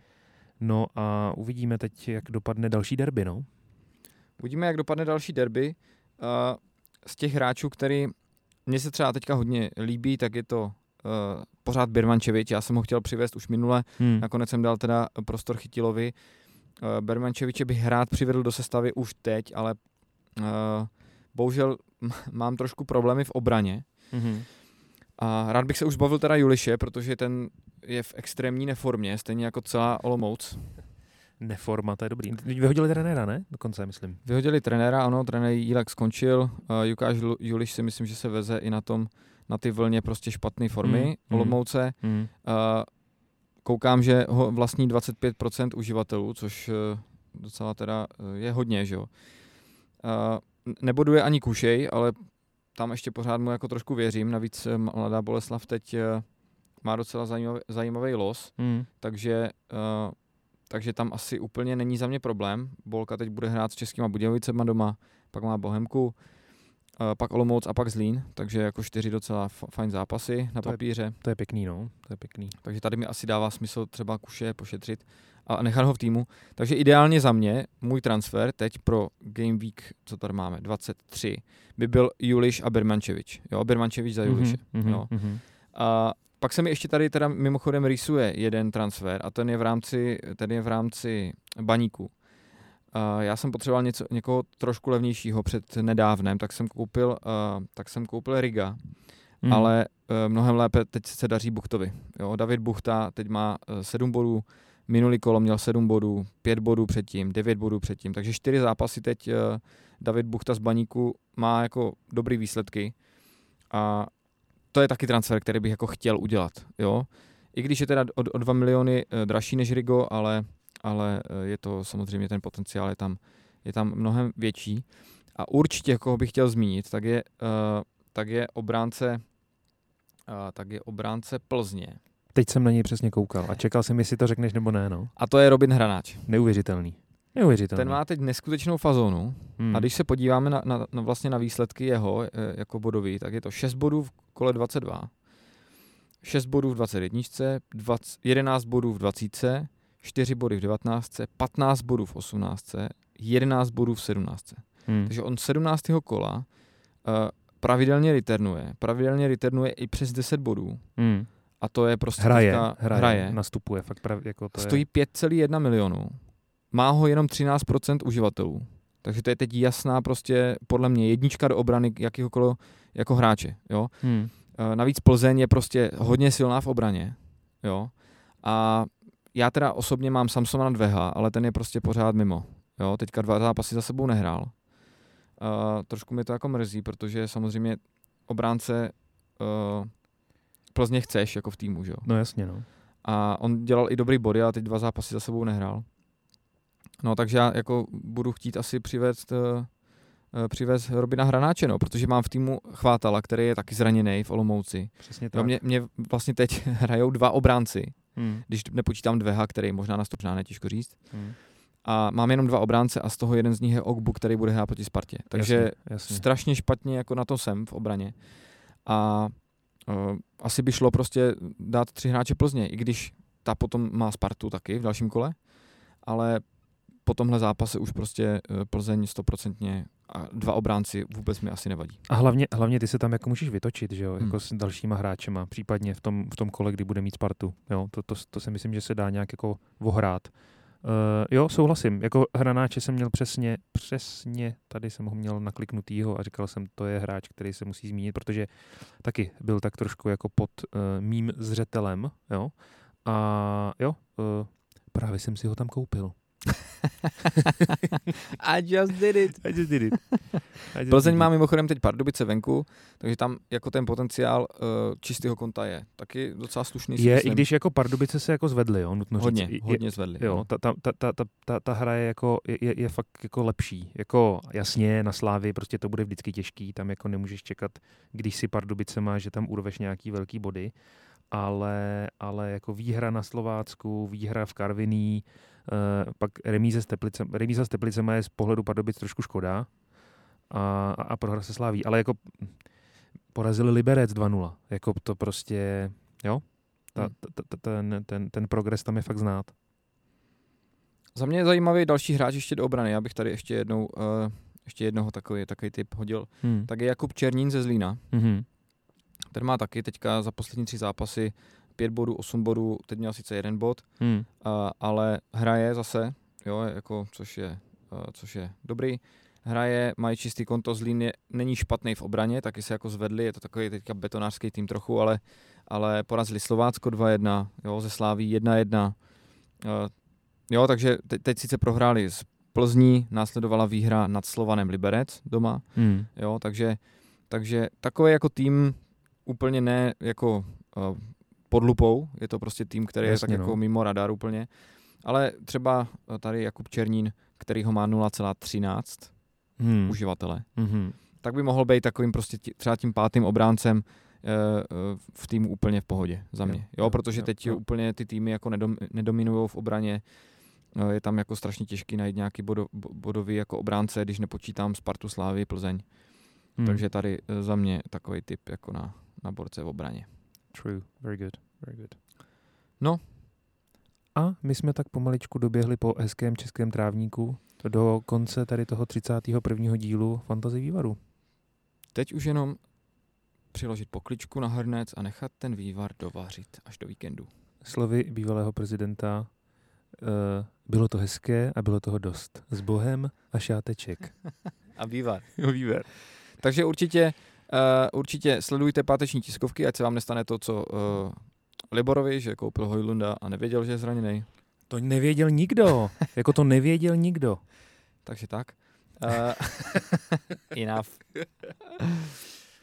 No a uvidíme teď, jak dopadne další derby, no. Uvidíme, jak dopadne další derby. Uh, z těch hráčů, který mně se třeba teďka hodně líbí, tak je to uh, pořád Birmančevič. Já jsem ho chtěl přivést už minule, Hmm. nakonec jsem dal teda prostor Chytilovi. Uh, Birmančeviče bych rád přivedl do sestavy už teď, ale uh, bohužel mám trošku problémy v obraně. Mm-hmm. A rád bych se už zbavil teda Juliše, protože ten je v extrémní neformě, stejně jako celá Olomouc. Neforma, to je dobrý. Vyhodili trenéra, ne? Dokonce, myslím. Vyhodili trenéra, ano, trenér Jílek skončil. Uh, Jukáš Juliš si myslím, že se veze i na tom, na ty vlně prostě špatné formy mm. Olomouce. Mm. Uh, koukám, že ho vlastní 25% uživatelů, což uh, docela teda uh, je hodně, že jo. Neboduje ani Kušej, ale tam ještě pořád mu jako trošku věřím. Navíc eh, Mladá Boleslav teď má docela zajímavý, zajímavý los, Mm. takže, uh, takže tam asi úplně není za mě problém. Bolka teď bude hrát s Českýma Budějovicema doma, pak má Bohemku, pak Olomouc a pak Zlín, takže jako čtyři docela fajn zápasy na To je- papíře. To je pěkný, no. To je pěkný. Takže tady mi asi dává smysl třeba Kuše pošetřit a nechat ho v týmu. Takže ideálně za mě, můj transfer teď pro Game Week, co tady máme, 23, by byl Juliš a Birmančevič. Jo, Birmančevič za Juliše. Mhm, jo. mhm. A pak se mi ještě tady teda mimochodem rýsuje jeden transfer a ten je v rámci, ten je v rámci baníku. Já jsem potřeboval něco, někoho trošku levnějšího před nedávnem, tak jsem koupil, uh, tak jsem koupil Riga, Mhm. ale uh, mnohem lépe teď se daří Buchtovi. Jo, David Buchta teď má uh, 7 bodů, minulý kolo měl 7 bodů, 5 bodů předtím, 9 bodů předtím, takže 4 zápasy teď uh, David Buchta z baníku má jako dobrý výsledky a to je taky transfer, který bych jako chtěl udělat, jo. I když je teda o, o 2 miliony dražší než Rigo, ale, ale uh, je to samozřejmě ten potenciál je tam, je tam mnohem větší. A určitě, koho bych chtěl zmínit, tak je, uh, tak je obránce uh, tak je obránce Plzně. Teď jsem na něj přesně koukal a čekal jsem, jestli to řekneš nebo ne, no. A to je Robin Hranáč. Neuvěřitelný. Neuvěřitelný. ten má teď neskutečnou fazonu hmm. a když se podíváme na, na, na, vlastně na výsledky jeho e, jako bodový, tak je to 6 bodů v kole 22, 6 bodů v 21, 20, 11 bodů v 20, 4 body v 19, 15 bodů v 18, 11 bodů v 17. hmm. Takže on 17. kola uh, pravidelně returnuje. Pravidelně returnuje i přes 10 bodů. Hmm. A to je prostě Hraje, teďka, hraje, hraje. nastupuje, fakt prav, jako to Stojí je... 5,1 milionů. Má ho jenom 13% uživatelů. Takže to je teď jasná prostě podle mě jednička do obrany jakýhokoliv jako hráče. Jo? Hmm. Eh, Navíc Plzeň je prostě hodně silná v obraně. Jo? A já teda osobně mám Samsona Dveha, ale ten je prostě pořád mimo. Jo? Teďka dva zápasy za sebou nehrál. Uh, trošku mi to jako mrzí, protože samozřejmě obránce uh, Plzně chceš jako v týmu, že jo? No jasně, no. A on dělal i dobrý body, ale teď dva zápasy za sebou nehrál. No takže já jako budu chtít asi přivést, uh, přivést Robina Hranáče, no, protože mám v týmu Chvátala, který je taky zraněný v Olomouci. Přesně tak. mě, mě vlastně teď <laughs> hrajou dva obránci, Hmm. když nepočítám Dveha, který možná nastupná, netěžko říct. Hmm. A mám jenom dva obránce a z toho jeden z nich je Ogbu, který bude hrát proti Spartě. Takže jasně, jasně. strašně špatně jako na to jsem v obraně. A uh, asi by šlo prostě dát tři hráče Plzně, i když ta potom má Spartu taky v dalším kole, ale po tomhle zápase už prostě uh, Plzeň stoprocentně a dva obránci vůbec mi asi nevadí. A hlavně, hlavně ty se tam jako můžeš vytočit, že jo, Hmm. jako s dalšíma hráčema, případně v tom, v tom kole, kdy bude mít Spartu. Jo, to, to, to si myslím, že se dá nějak jako ohrát. Uh, jo, souhlasím. Jako hranáče jsem měl přesně, přesně, tady jsem ho měl nakliknutýho a říkal jsem, to je hráč, který se musí zmínit, protože taky byl tak trošku jako pod uh, mým zřetelem, jo. A jo, uh, právě jsem si ho tam koupil. <laughs> I just did it. I just did it. I just Plzeň did má it. mimochodem teď Pardubice venku, takže tam jako ten potenciál uh, čistého konta je taky docela slušný. Je, i když jako Pardubice se jako zvedly, jo, nutno hodně, říct. Hodně zvedli. Jo, no. ta, ta, ta, ta, ta, ta, ta hra je, jako, je, je, je fakt jako lepší. Jako jasně, na Slávy prostě to bude vždycky těžký, tam jako nemůžeš čekat, když si Pardubice má, že tam urveš nějaký velký body, ale, ale jako výhra na Slovácku, výhra v Karviní, uh, pak remíze s Teplice, remíza s Teplicema je z pohledu Pardubic trošku škoda a, a, a prohra se Sláví, ale jako porazili Liberec 2-0, jako to prostě, jo, ta, Hmm. ta, ta, ten, ten, ten progres tam je fakt znát. Za mě je zajímavý další hráč ještě do obrany. Já bych tady ještě jednou, uh, ještě jednoho takový, takový typ hodil. Hmm. Tak je Jakub Černín ze Zlína. Mm-hmm. Ten má taky teďka za poslední tři zápasy 5 bodů, 8 bodů, teď měl sice jeden bod, Hmm. uh, ale hraje zase, jo, jako, což, je, uh, což je dobrý. Hraje, mají čistý konto, Zlín je, není špatný v obraně, taky se jako zvedli, je to takový teďka betonářský tým trochu, ale, ale porazili Slovácko 2-1, jo, ze Sláví 1-1. Uh, jo, takže te, teď sice prohráli z Plzní, následovala výhra nad Slovanem Liberec doma, Hmm. Jo, takže, takže takový jako tým úplně ne jako uh, pod lupou, je to prostě tým, který Jasně, je tak no. jako mimo radar úplně, ale třeba uh, tady Jakub Černín, který ho má 0,13 Hmm. uživatele, Mm-hmm. tak by mohl být takovým prostě tí, třeba tím pátým obráncem uh, uh, v týmu úplně v pohodě za Jo, mě. Jo, jo, protože jo, teď jo. úplně ty týmy jako nedom, nedominují v obraně, je tam jako strašně těžký najít nějaký bodo, bo- bodový jako obránce, když nepočítám Spartu, Slávy, Plzeň. Hmm. Takže tady eh, za mě takový typ jako na, na borce v obraně. True, very good, very good. No. A my jsme tak pomaličku doběhli po hezkém českém trávníku do konce tady toho 31. dílu Fantasy vývaru. Teď už jenom přiložit pokličku na hrnec a nechat ten vývar dovařit až do víkendu. Slovy bývalého prezidenta uh, bylo to hezké a bylo toho dost. S Bohem a šáteček. <laughs> A vývar. Jo, vývar. Takže určitě, určitě sledujte páteční tiskovky, ať se vám nestane to, co uh, Liborovi, že koupil Hojlunda a nevěděl, že je zraněný. To nevěděl nikdo. <laughs> jako to nevěděl nikdo. Takže tak. Uh, <laughs> enough.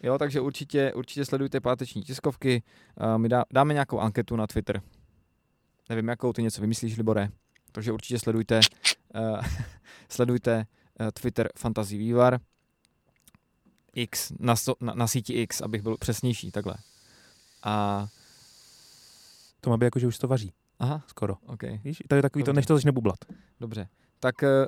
Jo, takže určitě, určitě sledujte páteční tiskovky. Uh, my dá, dáme nějakou anketu na Twitter. Nevím, jakou ty něco vymyslíš, Libore. Takže určitě sledujte, uh, <laughs> sledujte uh, Twitter Fantasy Vývar. X, na, na, na síti X, abych byl přesnější, takhle. A, To má být jako, že už to vaří. aha, Skoro. OK, Víš, to je takový to, Dobře. než to začne bublat. dobře. tak eh,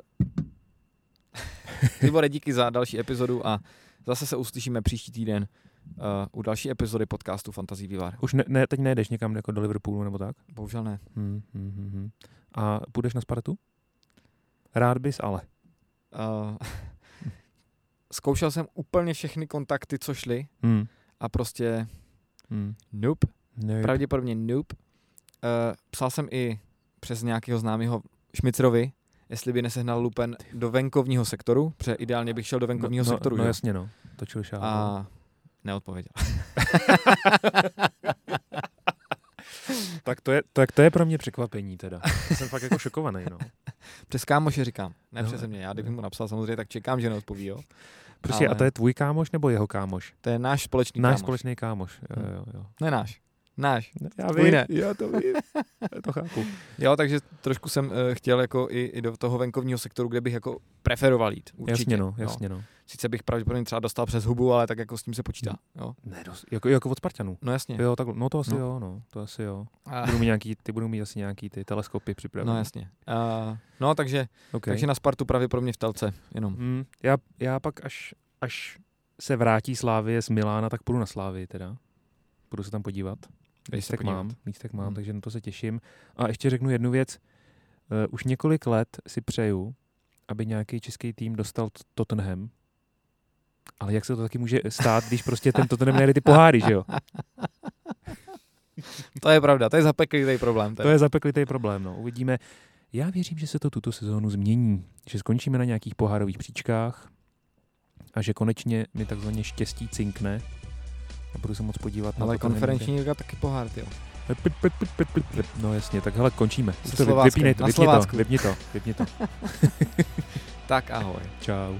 <laughs> Libore, díky za další epizodu a zase se uslyšíme příští týden uh, u další epizody podcastu Fantasy Vývar. Už ne, ne, teď nejdeš někam jako do Liverpoolu nebo tak? Bohužel ne. Hmm, hmm, hmm, hmm. A půjdeš na Spartu? Rád bys, ale. Uh, <laughs> zkoušel jsem úplně všechny kontakty, co šly Hmm. a prostě Hmm. nope, Ne, pravděpodobně nope. Uh, psal jsem i přes nějakého známého Šmicrovi, jestli by nesehnal lupen do venkovního sektoru, protože ideálně bych šel do venkovního no, sektoru. No, no jasně, no. Točil šáhu. a neodpověděl. <laughs> tak, to je, tak to je pro mě překvapení teda. To jsem fakt jako šokovaný, no. <laughs> Přes kámoše říkám, ne No, přeze mě. Já kdybych mu napsal samozřejmě, tak čekám, že neodpoví, jo. Prostě, Ale- a to je tvůj kámoš nebo jeho kámoš? To je náš společný Náš kámoš. společný kámoš. Jo, Hm. jo, jo. Ne náš. Náš. Já Tvůj ne. já to vím. Já to chápu. Jo, takže trošku jsem uh, chtěl jako i, i do toho venkovního sektoru, kde bych jako preferoval jít. Určitě. Jasně, no, Jo. jasně, no. Sice bych pravděpodobně třeba dostal přes hubu, ale tak jako s tím se počítá. Jo. Ne, dost, jako, jako od Spartanů. No jasně. Jo, tak, no to asi No. jo, no, to asi jo. A, Budou mít nějaký, ty budou mít asi nějaký ty teleskopy připravené. no jasně. Uh, no takže, Okay. takže na Spartu pravděpodobně v telce jenom. Mm, já, já pak až, až se vrátí Slávie z Milána, tak půjdu na Slávii teda. Půjdu se tam podívat. Lístek mám, lístek mám, Hmm. takže na to se těším. A ještě řeknu jednu věc. Uh, už několik let si přeju, aby nějaký český tým dostal Tottenham. Ale jak se to taky může stát, když prostě ten Tottenham nejde ty poháry, že jo? <laughs> To je pravda, to je zapeklitý problém. To je zapeklitý problém, no. Uvidíme. Já věřím, že se to tuto sezónu změní. Že skončíme na nějakých pohárových příčkách a že konečně mi takzvaně štěstí cinkne a budu se moc podívat na Ale Tottenham, konferenční liga taky pohár, jo. No jasně, tak hele, končíme. To vypínej to, na vypni to, vypni to, vypni to. <laughs> <laughs> Tak ahoj. Čau.